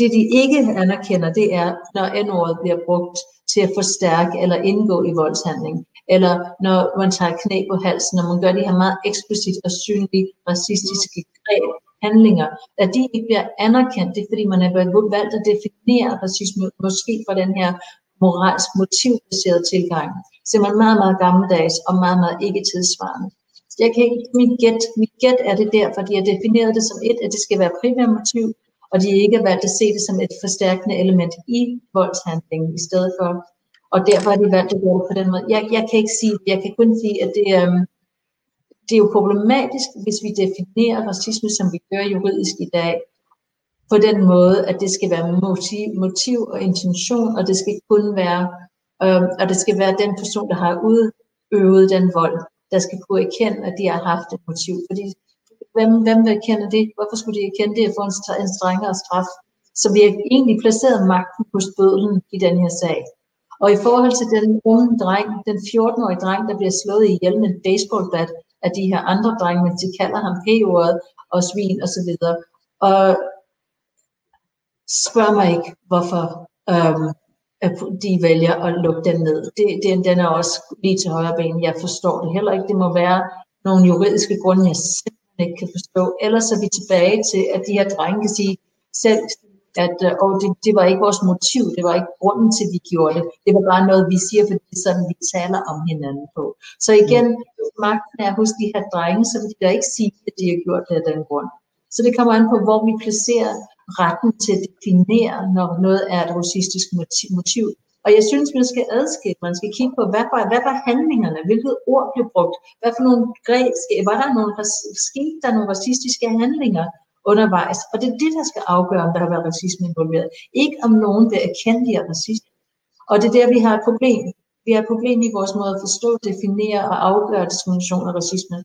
det, de ikke anerkender, det er, når n-ordet bliver brugt til at forstærke eller indgå i voldshandling eller når man tager knæ på halsen, når man gør de her meget eksplicit og synlige racistiske greb, handlinger, at de ikke bliver anerkendt, det er fordi man har valgt at definere racisme, måske fra den her moralsk motivbaserede tilgang, så man meget, meget gammeldags og meget, meget ikke tidsvarende. Jeg kan ikke, mit gæt, mit gæt er det der, fordi jeg definerede det som et, at det skal være primært motiv, og de ikke har valgt at se det som et forstærkende element i voldshandlingen, i stedet for og derfor har de valgt at gøre på den måde. Jeg, jeg kan ikke sige, jeg kan kun sige, at det, øhm, det er jo problematisk, hvis vi definerer racisme, som vi gør juridisk i dag, på den måde, at det skal være motiv, motiv og intention, og det skal kun være, øhm, og det skal være den person, der har udøvet den vold, der skal kunne erkende, at de har haft et motiv. Fordi hvem, hvem vil erkende det? Hvorfor skulle de erkende det for en, en strengere straf? Så vi har egentlig placeret magten hos bødlen i den her sag. Og i forhold til den unge dreng, den 14-årige dreng, der bliver slået ihjel med en baseballbat af de her andre drenge, men de kalder ham p-ordet og svin og så videre. Og spørg mig ikke, hvorfor øhm, de vælger at lukke den ned. Det, det, den er også lige til højre ben. Jeg forstår det heller ikke. Det må være nogle juridiske grunde, jeg ikke kan forstå. Ellers er vi tilbage til, at de her drenge kan sige, selv at øh, det, det var ikke vores motiv, det var ikke grunden til, at vi gjorde det. Det var bare noget, vi siger, fordi det er sådan, vi taler om hinanden på. Så igen, magten er hos de her drenge, vil de da ikke sige, at de har gjort det af den grund. Så det kommer an på, hvor vi placerer retten til at definere, når noget er et racistisk motiv. Og jeg synes, man skal adskille, man skal kigge på, hvad var, hvad var handlingerne, hvilket ord blev brugt, hvad for nogle greb, var der nogle, skete der nogle racistiske handlinger undervejs, og det er det, der skal afgøre, om der har været racisme involveret. Ikke om nogen vil erkende, de er racist. Og det er der, vi har et problem. Vi har et problem i vores måde at forstå, definere og afgøre diskrimination og racisme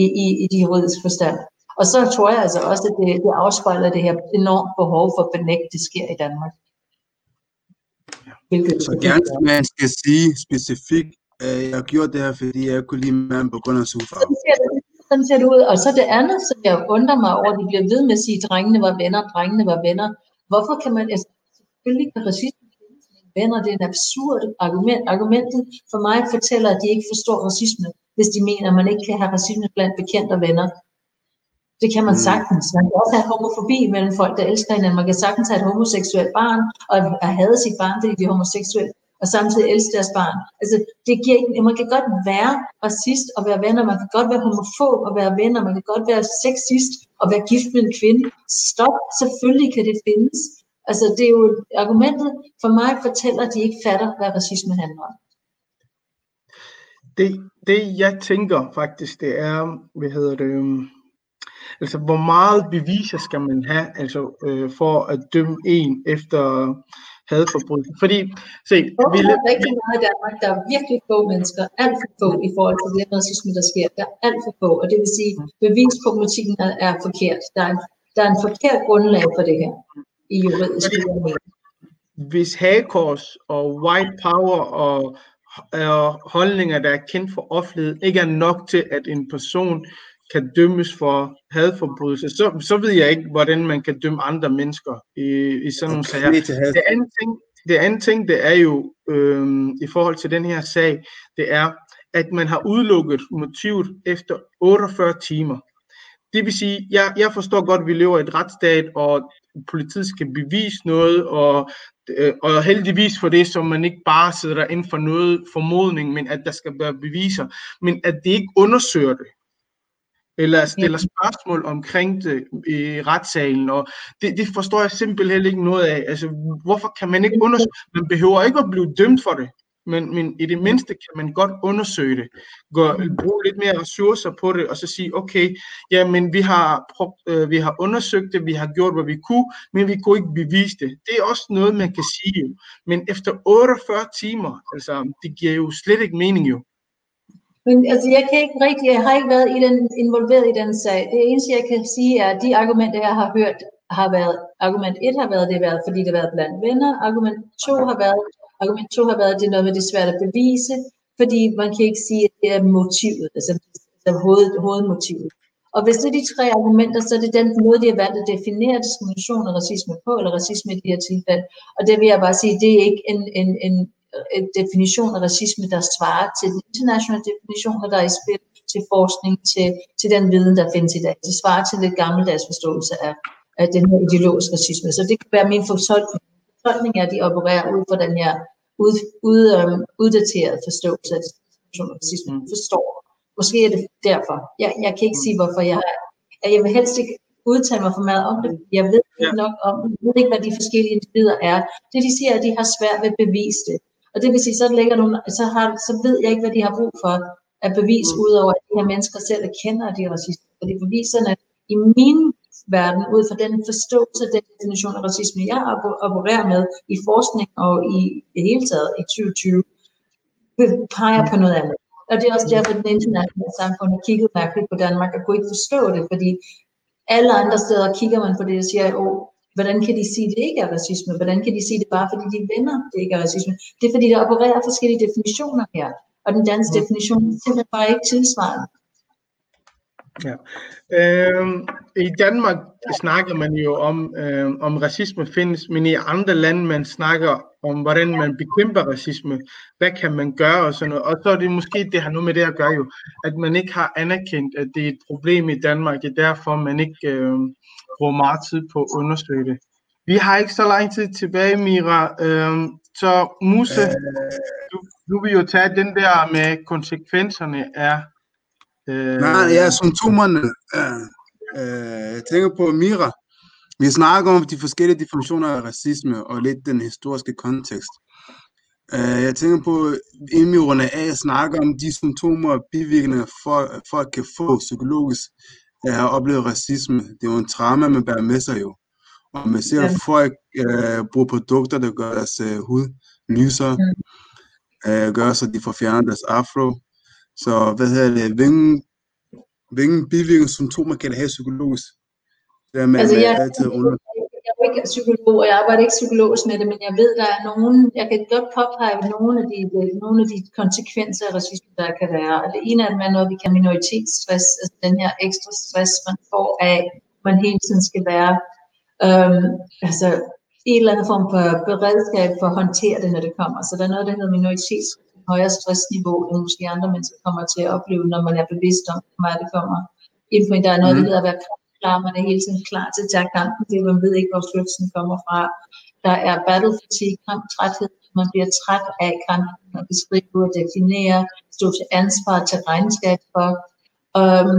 i, i, i de juridiske forstand. Og så tror jeg altså også, at det, det afspejler det her enormt behov for at benægte, det sker i Danmark. Så gerne, man skal sige specifikt, at jeg har gjort det her, fordi jeg kunne lide mand på grund af hudfarve. sådan ser, det, ud. Og så det andet, som jeg undrer mig over, de bliver ved med at sige, at drengene var venner, drengene var venner. Hvorfor kan man, altså, selvfølgelig kan racisme venner, det er et absurd argument. Argumentet for mig fortæller, at de ikke forstår racisme, hvis de mener, at man ikke kan have racisme blandt bekendte venner. Det kan man Mm. sagtens. Man kan også have homofobi mellem folk, der elsker hinanden. Man kan sagtens have et homoseksuelt barn, og at hade sit barn, fordi de er homoseksuelle, og samtidig elske deres barn. Altså, det giver ikke, man kan godt være racist og være venner, man kan godt være homofob og være venner, man kan godt være sexist og være gift med en kvinde. Stop, selvfølgelig kan det findes. Altså, det er jo argumentet for mig fortæller, at de ikke fatter, hvad racisme handler om. Det, det jeg tænker faktisk, det er, hvad hedder det, altså hvor meget beviser skal man have altså, øh, for at dømme en efter hadforbrydelse? Fordi, se, Hvorfor vi, er der rigtig meget i Danmark, der er virkelig få mennesker, alt for få i forhold til det racisme, der sker. Der er alt for få, og det vil sige, bevisproblematikken er, er forkert. Der er, en, der er en forkert grundlag for det her i juridisk hvis hagekors og white power og, og holdninger, der er kendt for offentligheden, ikke er nok til, at en person kan dømmes for hadforbrydelse, så, så ved jeg ikke, hvordan man kan dømme andre mennesker i, i sådan nogle sager. Det andet ting, det andet ting, det er jo øhm, i forhold til den her sag, det er, at man har udelukket motivet efter 48 timer. Det vil sige, jeg, jeg forstår godt, at vi lever i et retsstat, og politiet skal bevise noget, og, øh, og heldigvis for det, så man ikke bare sidder der inden for noget formodning, men at der skal være beviser, men at de ikke undersøger det eller stiller spørgsmål omkring det i retssalen, og det, det forstår jeg simpelthen ikke noget af. Altså, hvorfor kan man ikke undersøge? Man behøver ikke at blive dømt for det, men, men i det mindste kan man godt undersøge det. Gå, bruge lidt mere ressourcer på det, og så sige, okay, ja, men vi har, øh, vi har undersøgt det, vi har gjort, hvad vi kunne, men vi kunne ikke bevise det. Det er også noget, man kan sige jo. Men efter 48 timer, altså, det giver jo slet ikke mening jo. Men altså, jeg kan ikke rigtig, jeg har ikke været i den, involveret i den sag. Det eneste, jeg kan sige, er, at de argumenter, jeg har hørt, har været, argument 1 har været, det har været, fordi det har været blandt venner. Argument 2 har været, argument 2 har været, det er noget med, det er svært at bevise, fordi man kan ikke sige, at det er motivet, altså, altså hoved, hovedmotivet. Og hvis det er de tre argumenter, så er det den måde, de har valgt at definere diskrimination og racisme på, eller racisme i de her tilfælde. Og det vil jeg bare sige, det er ikke en, en, en, en definition af racisme, der svarer til den internationale definition, der er i spil til forskning, til, til den viden, der findes i dag. Det svarer til det gammeldags forståelse af, af den her ideologiske racisme. Så det kan være min fortolkning. Fortolkning er, at de opererer ud fra den her ud, ud, um, uddaterede forståelse af racisme. Mm. Forstår. Måske er det derfor. Jeg, jeg kan ikke sige, hvorfor jeg har. Jeg vil helst ikke udtale mig for meget om det. Jeg ved ikke nok om. Jeg ved ikke, hvad de forskellige individer er. Det, de siger, er, at de har svært ved at bevise det. Og det vil sige, så, ligger nogle, så, har, så ved jeg ikke, hvad de har brug for at bevise, mm. udover at de her mennesker selv erkender, at de er racister. Fordi beviserne i min verden, ud fra den forståelse af den definition af racisme, jeg opererer med i forskning og i det hele taget i 2020, peger på noget andet. Og det er også derfor, at den internationale samfund har kigget mærkeligt på Danmark og kunne ikke forstå det, fordi alle andre steder kigger man på det og siger, åh, hvordan kan de sige, at det ikke er racisme? Hvordan kan de sige det bare, fordi de venner, det ikke er racisme? Det er, fordi der opererer forskellige definitioner her, og den danske definition er simpelthen bare ikke tilsvarende. Ja. Øhm, I Danmark snakker man jo om, øh, om racisme findes, men i andre lande man snakker om, hvordan man bekæmper racisme. Hvad kan man gøre og sådan noget. Og så er det måske, det har noget med det at gøre jo, at man ikke har anerkendt, at det er et problem i Danmark, og derfor man ikke øh, bruger meget tid på at undersøge det. Vi har ikke så lang tid tilbage, Mira. Øhm, så Musse, du, du vil jo tage den der med konsekvenserne af... Øh, Nej, ja, symptomerne. Øh, øh, jeg tænker på Mira. Vi snakker om de forskellige definitioner af racisme og lidt den historiske kontekst. Øh, jeg tænker på, indmyrerne af snakker om de symptomer og bivirkninger, for, folk kan få psykologisk af at have oplevet racisme. Det er jo en trauma, man bærer med sig jo. Og man ser, Ja. folk øh, bruger produkter, der gør deres øh, hud lysere, øh, gør så de får fjernet deres afro. Så hvad hedder det, hvilken, hvilken bivirkningssymptomer kan det have psykologisk? Det er med, Altså, jeg, altid under. Jeg er ikke psykolog, og jeg arbejder ikke psykologisk med det, men jeg ved, der er nogen, jeg kan godt påpege nogle af de, nogle af de konsekvenser af racisme, der kan være. Og det ene af dem er noget, vi kan minoritetsstress, altså den her ekstra stress, man får af, man hele tiden skal være øhm, altså en eller anden form for beredskab for at håndtere det, når det kommer. Så der er noget, der hedder minoritets højere stressniveau, end måske andre mennesker kommer til at opleve, når man er bevidst om, hvor det kommer ind på en. Der er noget, der hedder at være klar, man er hele tiden klar til at tage kampen, det man ved ikke, hvor slutsen kommer fra. Der er battle fatigue, kamptræthed, man bliver træt af kampen, man beskrive og definere, stå til ansvar, til regnskab for. Um,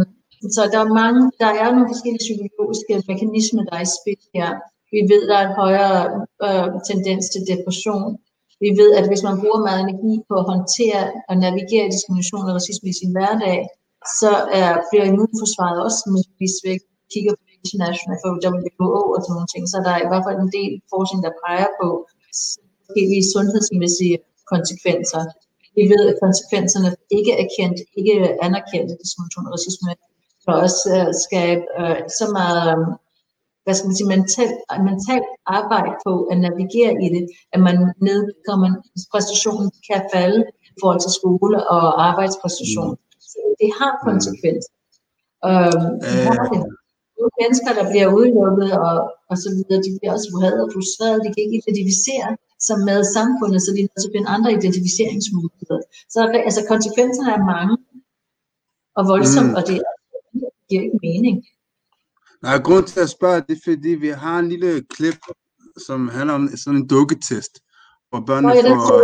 så der er mange, der er nogle forskellige psykologiske mekanismer, der er i spil her. Vi ved, der er en højere øh, tendens til depression. Vi ved, at hvis man bruger meget energi på at håndtere og navigere diskrimination og racisme i sin hverdag, så er, bliver immunforsvaret også væk. Kigger på internationalt for WHO og sådan nogle ting, så der er i hvert fald en del forskning, der peger på forskellige sundhedsmæssige konsekvenser. Vi ved, at konsekvenserne ikke er kendt, ikke anerkendte diskrimination og racisme, kan også uh, skabe uh, så meget um, hvad skal man sige, mental, mental arbejde på at navigere i det, at man nedkommer, præstationen kan falde i forhold til skole og arbejdspræstation. Så det har konsekvenser. Øhm, har det. Nogle mennesker, der bliver udelukket og, og så videre, de bliver også vrede og frustrerede, de kan ikke identificere sig med samfundet, så de er nødt til at finde andre identificeringsmuligheder. Så altså, konsekvenserne er mange og voldsomt, Mm. og det giver ikke mening. Nej, grund til at spørge, det er fordi, vi har en lille klip, som handler om sådan en dukketest, hvor børnene Nå, ja, får,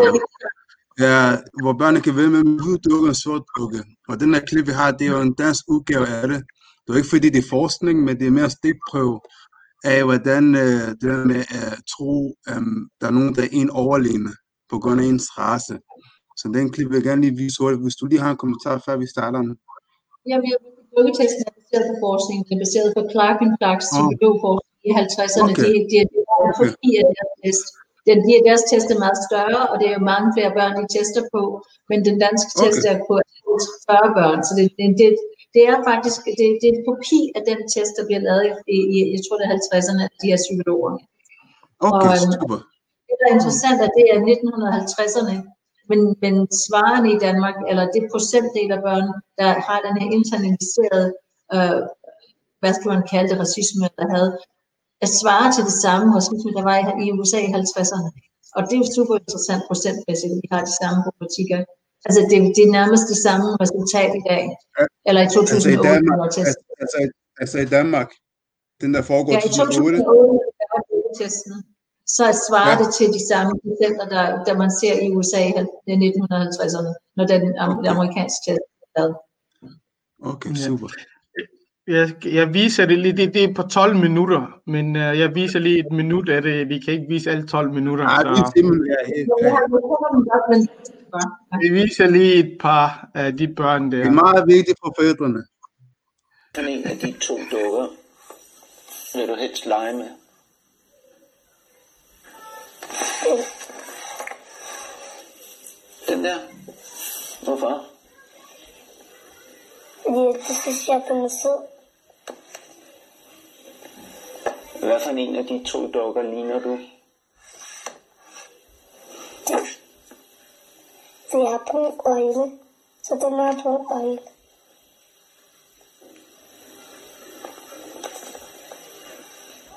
ja, hvor børnene kan vælge mellem en hvid dukke og sort dukke. Og den her klip, vi har, det er jo en dansk udgave af det. Det er jo ikke fordi, det er forskning, men det er mere stikprøve af, hvordan øh, det der med at tro, at der er nogen, der er en overlegne på grund af ens race. Så den klip vil jeg gerne lige vise hurtigt. Hvis du lige har en kommentar, før vi starter den. Jamen, jeg Dukketesten er baseret på forskning. Det er baseret på Clark and Clarks psykologforskning i 50'erne. Okay. De, de, de, de er forbi af deres test. Den, de, deres test er meget større, og det er jo mange flere børn, de tester på. Men den danske test Okay. er på 40 børn. Så det, det, det, det er faktisk det, det er en kopi af den test, der bliver lavet i, i jeg tror det er 50'erne af de her psykologer. Okay, Og, øhm, super. Det, der er interessant, er, det er 1950'erne, men, men svarene i Danmark, eller det procentdel af børn, der har den her internaliserede, øh, hvad skal man kalde det, racisme, der havde, at svare til det samme racisme, der var i, i USA i 50'erne. Og det er jo super interessant procentmæssigt, at vi har de samme problematikker. Altså, det, det er nærmest det samme resultat i dag. Eller i Altså i 2008, Danmark, altså, altså, altså i Danmark, den der foregår Ja, i i 2008. 2008, der var testen. Så svarer Ja. det til de samme procenter, der, der man ser i USA i 1950'erne, når den Okay. amerikanske test er lavet. Okay, super. Jeg, jeg viser det lige, det, det er på 12 minutter, men uh, jeg viser lige et minut af det. Vi kan ikke vise alle 12 minutter, Nej, det er så simpelthen ja, helt, ja. Den. Ja. vi viser lige et par af de børn Det er der. meget vigtigt for forældrene. Sådan en af de to dukker vil du helst lege med. Den der. Hvorfor? Fordi det synes jeg, den er sød. Hvad for en af de to dukker ligner du? Den har brun øjne.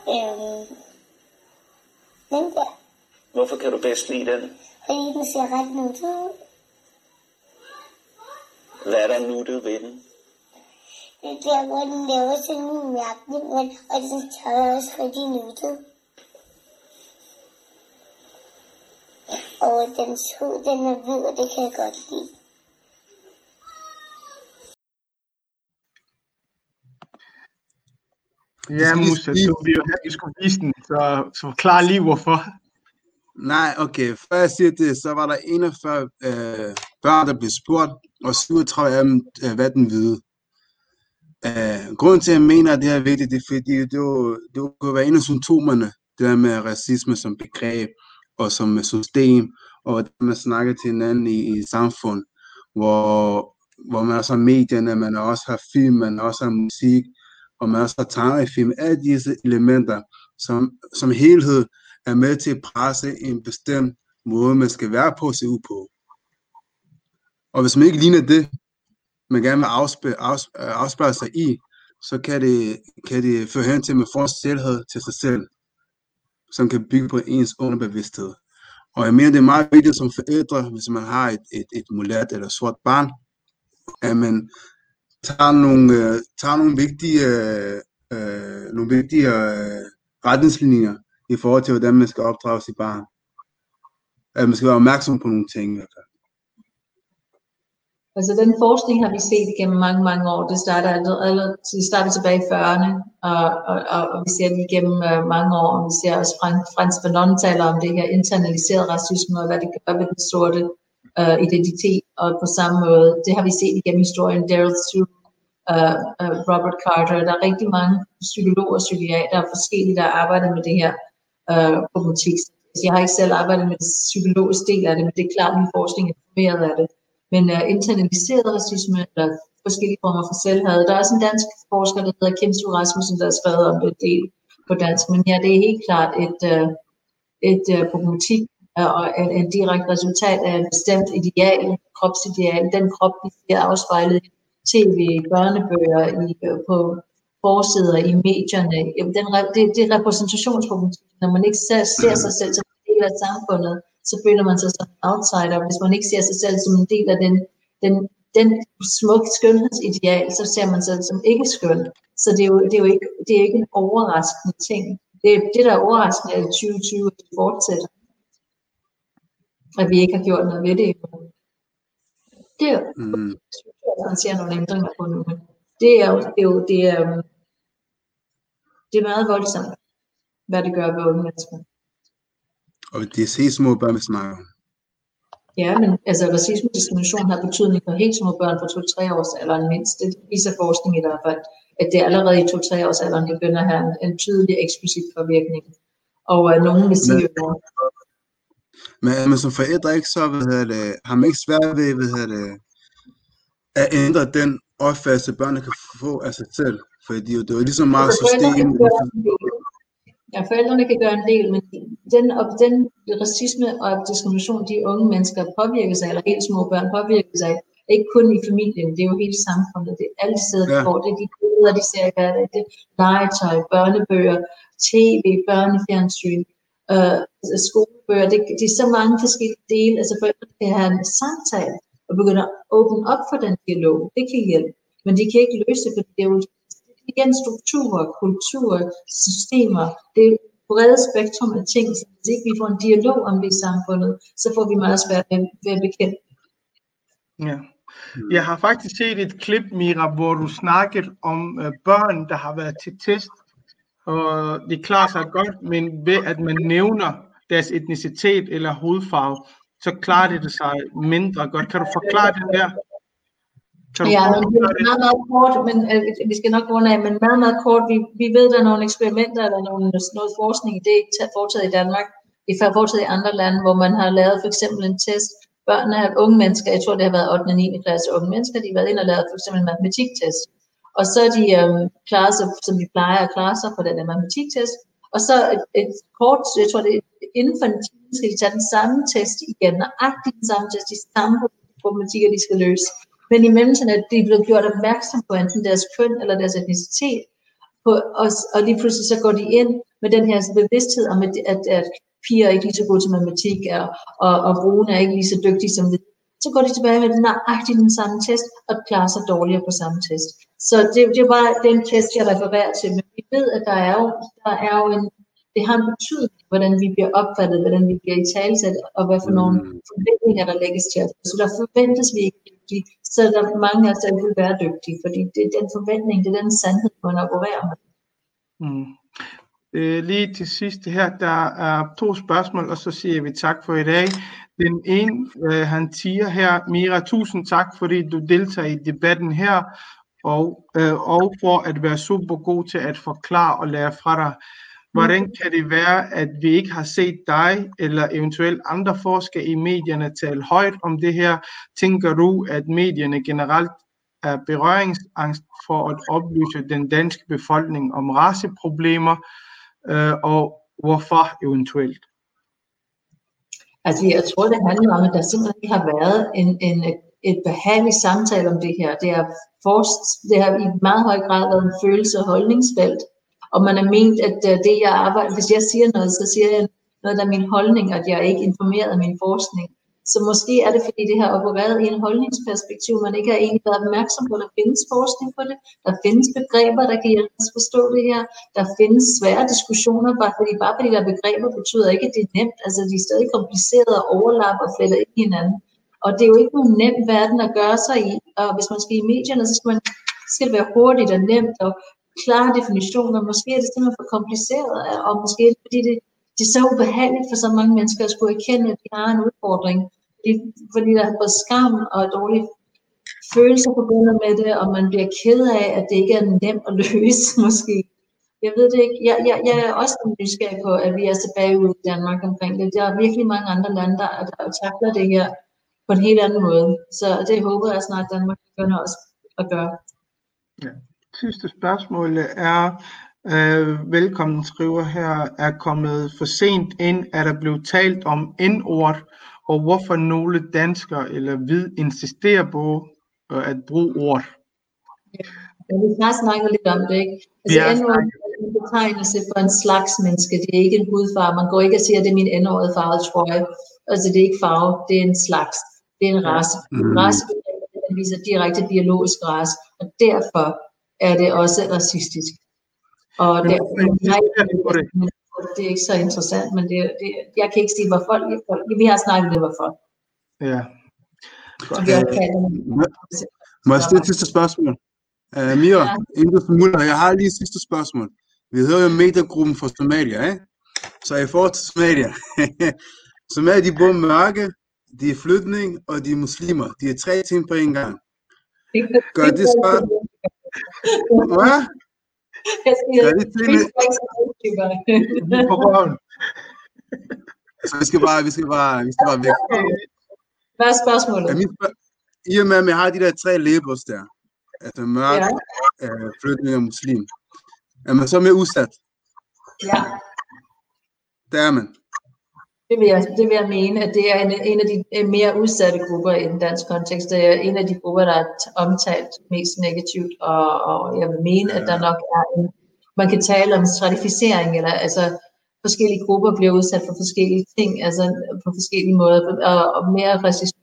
Øhm, den der. Hvorfor kan du bedst lide den? Fordi den ser ret nuttet ud. Hvad er der nuttet ved den? Det er der, hvor den laver sådan en mærkning, og, og den tøj også rigtig nuttet. Og dens hud, den er hvid, og det kan jeg godt lide. Ja, Musa, jo have, vi skulle vise den, så, så forklar lige hvorfor. Nej, okay. Før jeg siger det, så var der 41 øh, børn, der blev spurgt, og 37 af dem øh, hvad den hvide. Øh, grunden til, at jeg mener, at det her er vigtigt, det er fordi, det, jo, det kunne være en af symptomerne, det der med racisme som begreb, og som system, og hvordan man snakker til hinanden i, i samfund, hvor, hvor man også har medierne, man også har film, man også har musik, og man også har tegnefilm. Alle disse elementer, som, som helhed, er med til at presse en bestemt måde, man skal være på og se ud på. Og hvis man ikke ligner det, man gerne vil afspille, afspille sig i, så kan det, kan det føre hen til, at man får selvhed til sig selv, som kan bygge på ens underbevidsthed. Og jeg mener, det er meget vigtigt som forældre, hvis man har et, et, et mulat eller sort barn, at man tager nogle, øh, tager nogle vigtige, øh, nogle vigtige øh, retningslinjer i forhold til, hvordan man skal opdrage sit barn. At man skal være opmærksom på nogle ting i hvert fald. Altså den forskning har vi set igennem mange, mange år. Det starter allerede, det starter tilbage i 40'erne, og, og, og, vi ser det igennem uh, mange år. Og vi ser også Frans, Frans Fanon taler om det her internaliseret racisme, og hvad det gør ved den sorte uh, identitet. Og på samme måde, det har vi set igennem historien. Daryl Sue, uh, uh, Robert Carter, der er rigtig mange psykologer og psykiater og forskellige, der arbejder med det her uh, problematik. Jeg har ikke selv arbejdet med det psykologiske del af det, men det er klart, at min forskning er informeret af det men uh, internaliseret racisme eller forskellige former for selvhad. Der er også en dansk forsker, der hedder Kim Sue Rasmussen, der har skrevet om det del på dansk, men ja, det er helt klart et, uh, et uh, problematik og en, en direkte resultat af et bestemt ideal, kropsideal, den krop, vi ser afspejlet i tv, børnebøger, i, på forsider, i medierne. Jamen, den, det, det er repræsentationsproblematik, når man ikke ser, ser sig selv som en del af samfundet, så føler man sig som outsider. Hvis man ikke ser sig selv som en del af den, den, den smukke skønhedsideal, så ser man sig som ikke skøn. Så det er jo, det er jo ikke, det er ikke en overraskende ting. Det, det der er overraskende er 2020, at det fortsætter. At vi ikke har gjort noget ved det Det er jo, mm. at man ser nogle ændringer på nu. Men det er jo, det er jo, det er, det er meget voldsomt, hvad det gør ved unge mennesker. Og det er helt små børn, vi snakker om. Ja, men altså racisme og diskrimination har betydning for helt små børn på 2-3 års alderen mindst. Det viser forskning i hvert fald, at det allerede i 2-3 års alderen begynder at have en, en tydelig eksplicit påvirkning. Og uh, nogen vil sige, men, men, men som forældre ikke så, hvad hedder det, har man ikke svært ved, hvad hedder det, at ændre den opfattelse, børnene kan få af sig selv. Fordi det er jo ligesom meget system. Ja, forældrene kan gøre en del, men den, og den racisme og diskrimination, de unge mennesker påvirker sig, eller helt små børn påvirker sig, ikke kun i familien, det er jo hele samfundet, det er alle steder, ja. hvor det er de billeder, de ser i hverdagen, det er legetøj, børnebøger, tv, børnefjernsyn, øh, skolebøger, det, det er så mange forskellige dele, altså forældre kan have en samtale og begynde at åbne op for den dialog, det kan hjælpe, men de kan ikke løse det, for det er jo igen strukturer, kulturer, systemer, det er et bredt spektrum af ting, så hvis ikke vi får en dialog om det i samfundet, så får vi meget svært ved at bekæmpe. Ja. Jeg har faktisk set et klip, Mira, hvor du snakkede om uh, børn, der har været til test, og det klarer sig godt, men ved at man nævner deres etnicitet eller hudfarve, så klarer det sig mindre godt. Kan du forklare det der? Ja, men det er meget, meget kort, men øh, vi skal nok runde af, men meget, meget kort. Vi, vi ved, der er nogle eksperimenter eller nogle, noget forskning, det er ikke foretaget i Danmark, det er foretaget i andre lande, hvor man har lavet for eksempel en test. Børnene af unge mennesker, jeg tror det har været 8. og 9. klasse unge mennesker, de har været ind og lavet for eksempel en matematiktest. Og så er de øhm, klaret sig, som de plejer at klare sig på den her matematiktest. Og så et, et kort, jeg tror det er inden for en time, skal de tage den samme test igen, nøjagtigt den samme test, de samme problematikker, de skal løse. Men i mellemtiden er de blevet gjort opmærksom på enten deres køn eller deres etnicitet. På, og, og lige pludselig så går de ind med den her bevidsthed om, at, at, at piger er ikke lige så gode til matematik, og, og, og brune er ikke lige så dygtige som vi. Så går de tilbage med nøjagtigt den samme test, og klarer sig dårligere på samme test. Så det, det er bare den test, jeg refererer til. Men vi ved, at der er jo, der er jo en, det har en betydning, hvordan vi bliver opfattet, hvordan vi bliver i talsat, og hvad for nogle forventninger, der lægges til os. Så der forventes vi ikke dygtige, så er der mange af os, der vil være dygtige, fordi det er den forventning, det er den sandhed, man opererer med. Mm. Øh, lige til sidst her, der er to spørgsmål, og så siger vi tak for i dag. Den ene, øh, han siger her, Mira, tusind tak, fordi du deltager i debatten her, og, øh, og for at være super god til at forklare og lære fra dig. Hvordan kan det være, at vi ikke har set dig eller eventuelt andre forskere i medierne tale højt om det her? Tænker du, at medierne generelt er berøringsangst for at oplyse den danske befolkning om raceproblemer, øh, og hvorfor eventuelt? Altså, jeg tror, det handler om, at der simpelthen har været en, en, et behageligt samtale om det her. Det har, forst, det har i meget høj grad været en følelse- og holdningsfelt. Og man har ment, at øh, det, jeg arbejder, hvis jeg siger noget, så siger jeg noget, der er min holdning, at jeg er ikke informeret af min forskning. Så måske er det, fordi det har opereret i en holdningsperspektiv, man ikke har egentlig været opmærksom på, at der findes forskning på det. Der findes begreber, der kan hjælpe os forstå det her. Der findes svære diskussioner, bare fordi, bare fordi der er begreber, betyder ikke, at det er nemt. Altså, de er stadig komplicerede og overlapper og fletter ind i hinanden. Og det er jo ikke nogen nem verden at gøre sig i. Og hvis man skal i medierne, så skal man skal det være hurtigt og nemt og klare definitioner. Måske er det simpelthen for kompliceret, og måske er det, fordi det, det er så ubehageligt for så mange mennesker at skulle erkende, at de har en udfordring. Fordi, fordi der er både skam og dårlige følelser forbundet med det, og man bliver ked af, at det ikke er nemt at løse, måske. Jeg ved det ikke. Jeg, jeg, jeg er også nysgerrig på, at vi er tilbage ude i Danmark omkring det. Der er virkelig mange andre lande, der, der takler det her på en helt anden måde. Så det håber jeg snart, Danmark begynder også at gøre. Ja. Sidste spørgsmål er, øh, velkommen skriver her, er kommet for sent ind, er der blevet talt om N-ord, og hvorfor nogle danskere eller hvid insisterer på øh, at bruge ord. Ja, vi har snakket lidt om det, ikke? Altså, Ja. N-ord er en betegnelse for en slags menneske. Det er ikke en hudfarve. Man går ikke og siger, at det er min n-årede farvede trøje. Altså, det er ikke farve, det er en slags. Det er en race. Mm. Race den viser direkte biologisk race, og derfor er det også racistisk. Og Men derfor, det? det er ikke så interessant, men det, det, jeg kan ikke sige, hvorfor. Vi har snakket lidt hvorfor. Ja. Om Må jeg stille et sidste spørgsmål? Uh, Mira, inden du smutter, jeg har lige et sidste spørgsmål. Vi hedder jo mediegruppen for Somalia, ikke? Så i forhold til Somalia, Somalia, de bor mørke, de er flygtning, og de er muslimer. De er tre ting på en gang. Gør det så... Hvad? Jeg siger, Gør det tingene... På røven. Så vi skal bare, vi skal bare, vi skal bare væk. Hvad er spørgsmålet? Ja, mit spørg- I og med, at jeg har de der tre labels mørk, Ja. ja. øh, flygtning og muslim, er man så mere udsat? Ja, Der er man. Det vil, jeg, det vil jeg mene, at det er en, en af de øh, mere udsatte grupper i den danske kontekst. Det er en af de grupper, der er omtalt mest negativt, og, og jeg vil mene, at der nok er en, man kan tale om stratificering, eller altså forskellige grupper bliver udsat for forskellige ting, altså på forskellige måder, og, og mere racisme.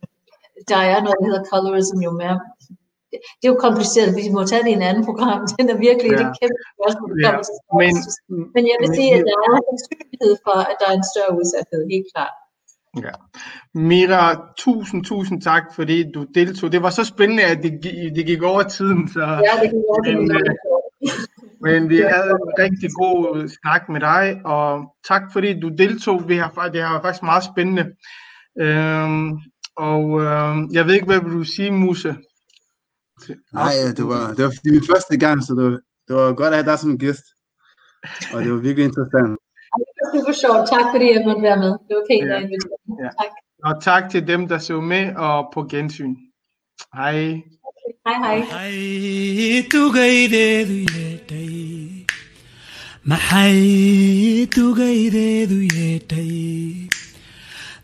Der er noget, der hedder colorism jo mere. Det er jo kompliceret, vi må tage det i en anden program. Den er virkelig Ja. ja. et kæmpe spørgsmål. Ja, men, Men jeg vil men- sige, at der er en sandsynlighed for, at der er en større udsathed, helt klart. Ja. Mira, tusind, tusind tak, fordi du deltog. Det var så spændende, at det, det gik over tiden. Så, Ja, det kan være, det men, er øh, men vi havde en rigtig god snak med dig, og tak fordi du deltog. Vi har, det har faktisk meget spændende. Øhm, og øhm, jeg ved ikke, hvad vil du sige, Musse? Nej, det var, det var det var min første gang, så det var, det var godt at have dig som gæst. Og det var virkelig interessant. Det var super sjovt. Tak fordi jeg måtte være med. Det var pænt Ja. at invitere. Ja. Tak. Og tak til dem, der så med og på gensyn. Hej. Hej hej. maxay yeedhay maxay tugaydeedu yeedhay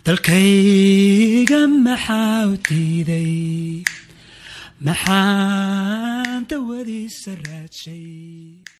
dalkayga maxaa u diiday maxaan dawadiisa raadshay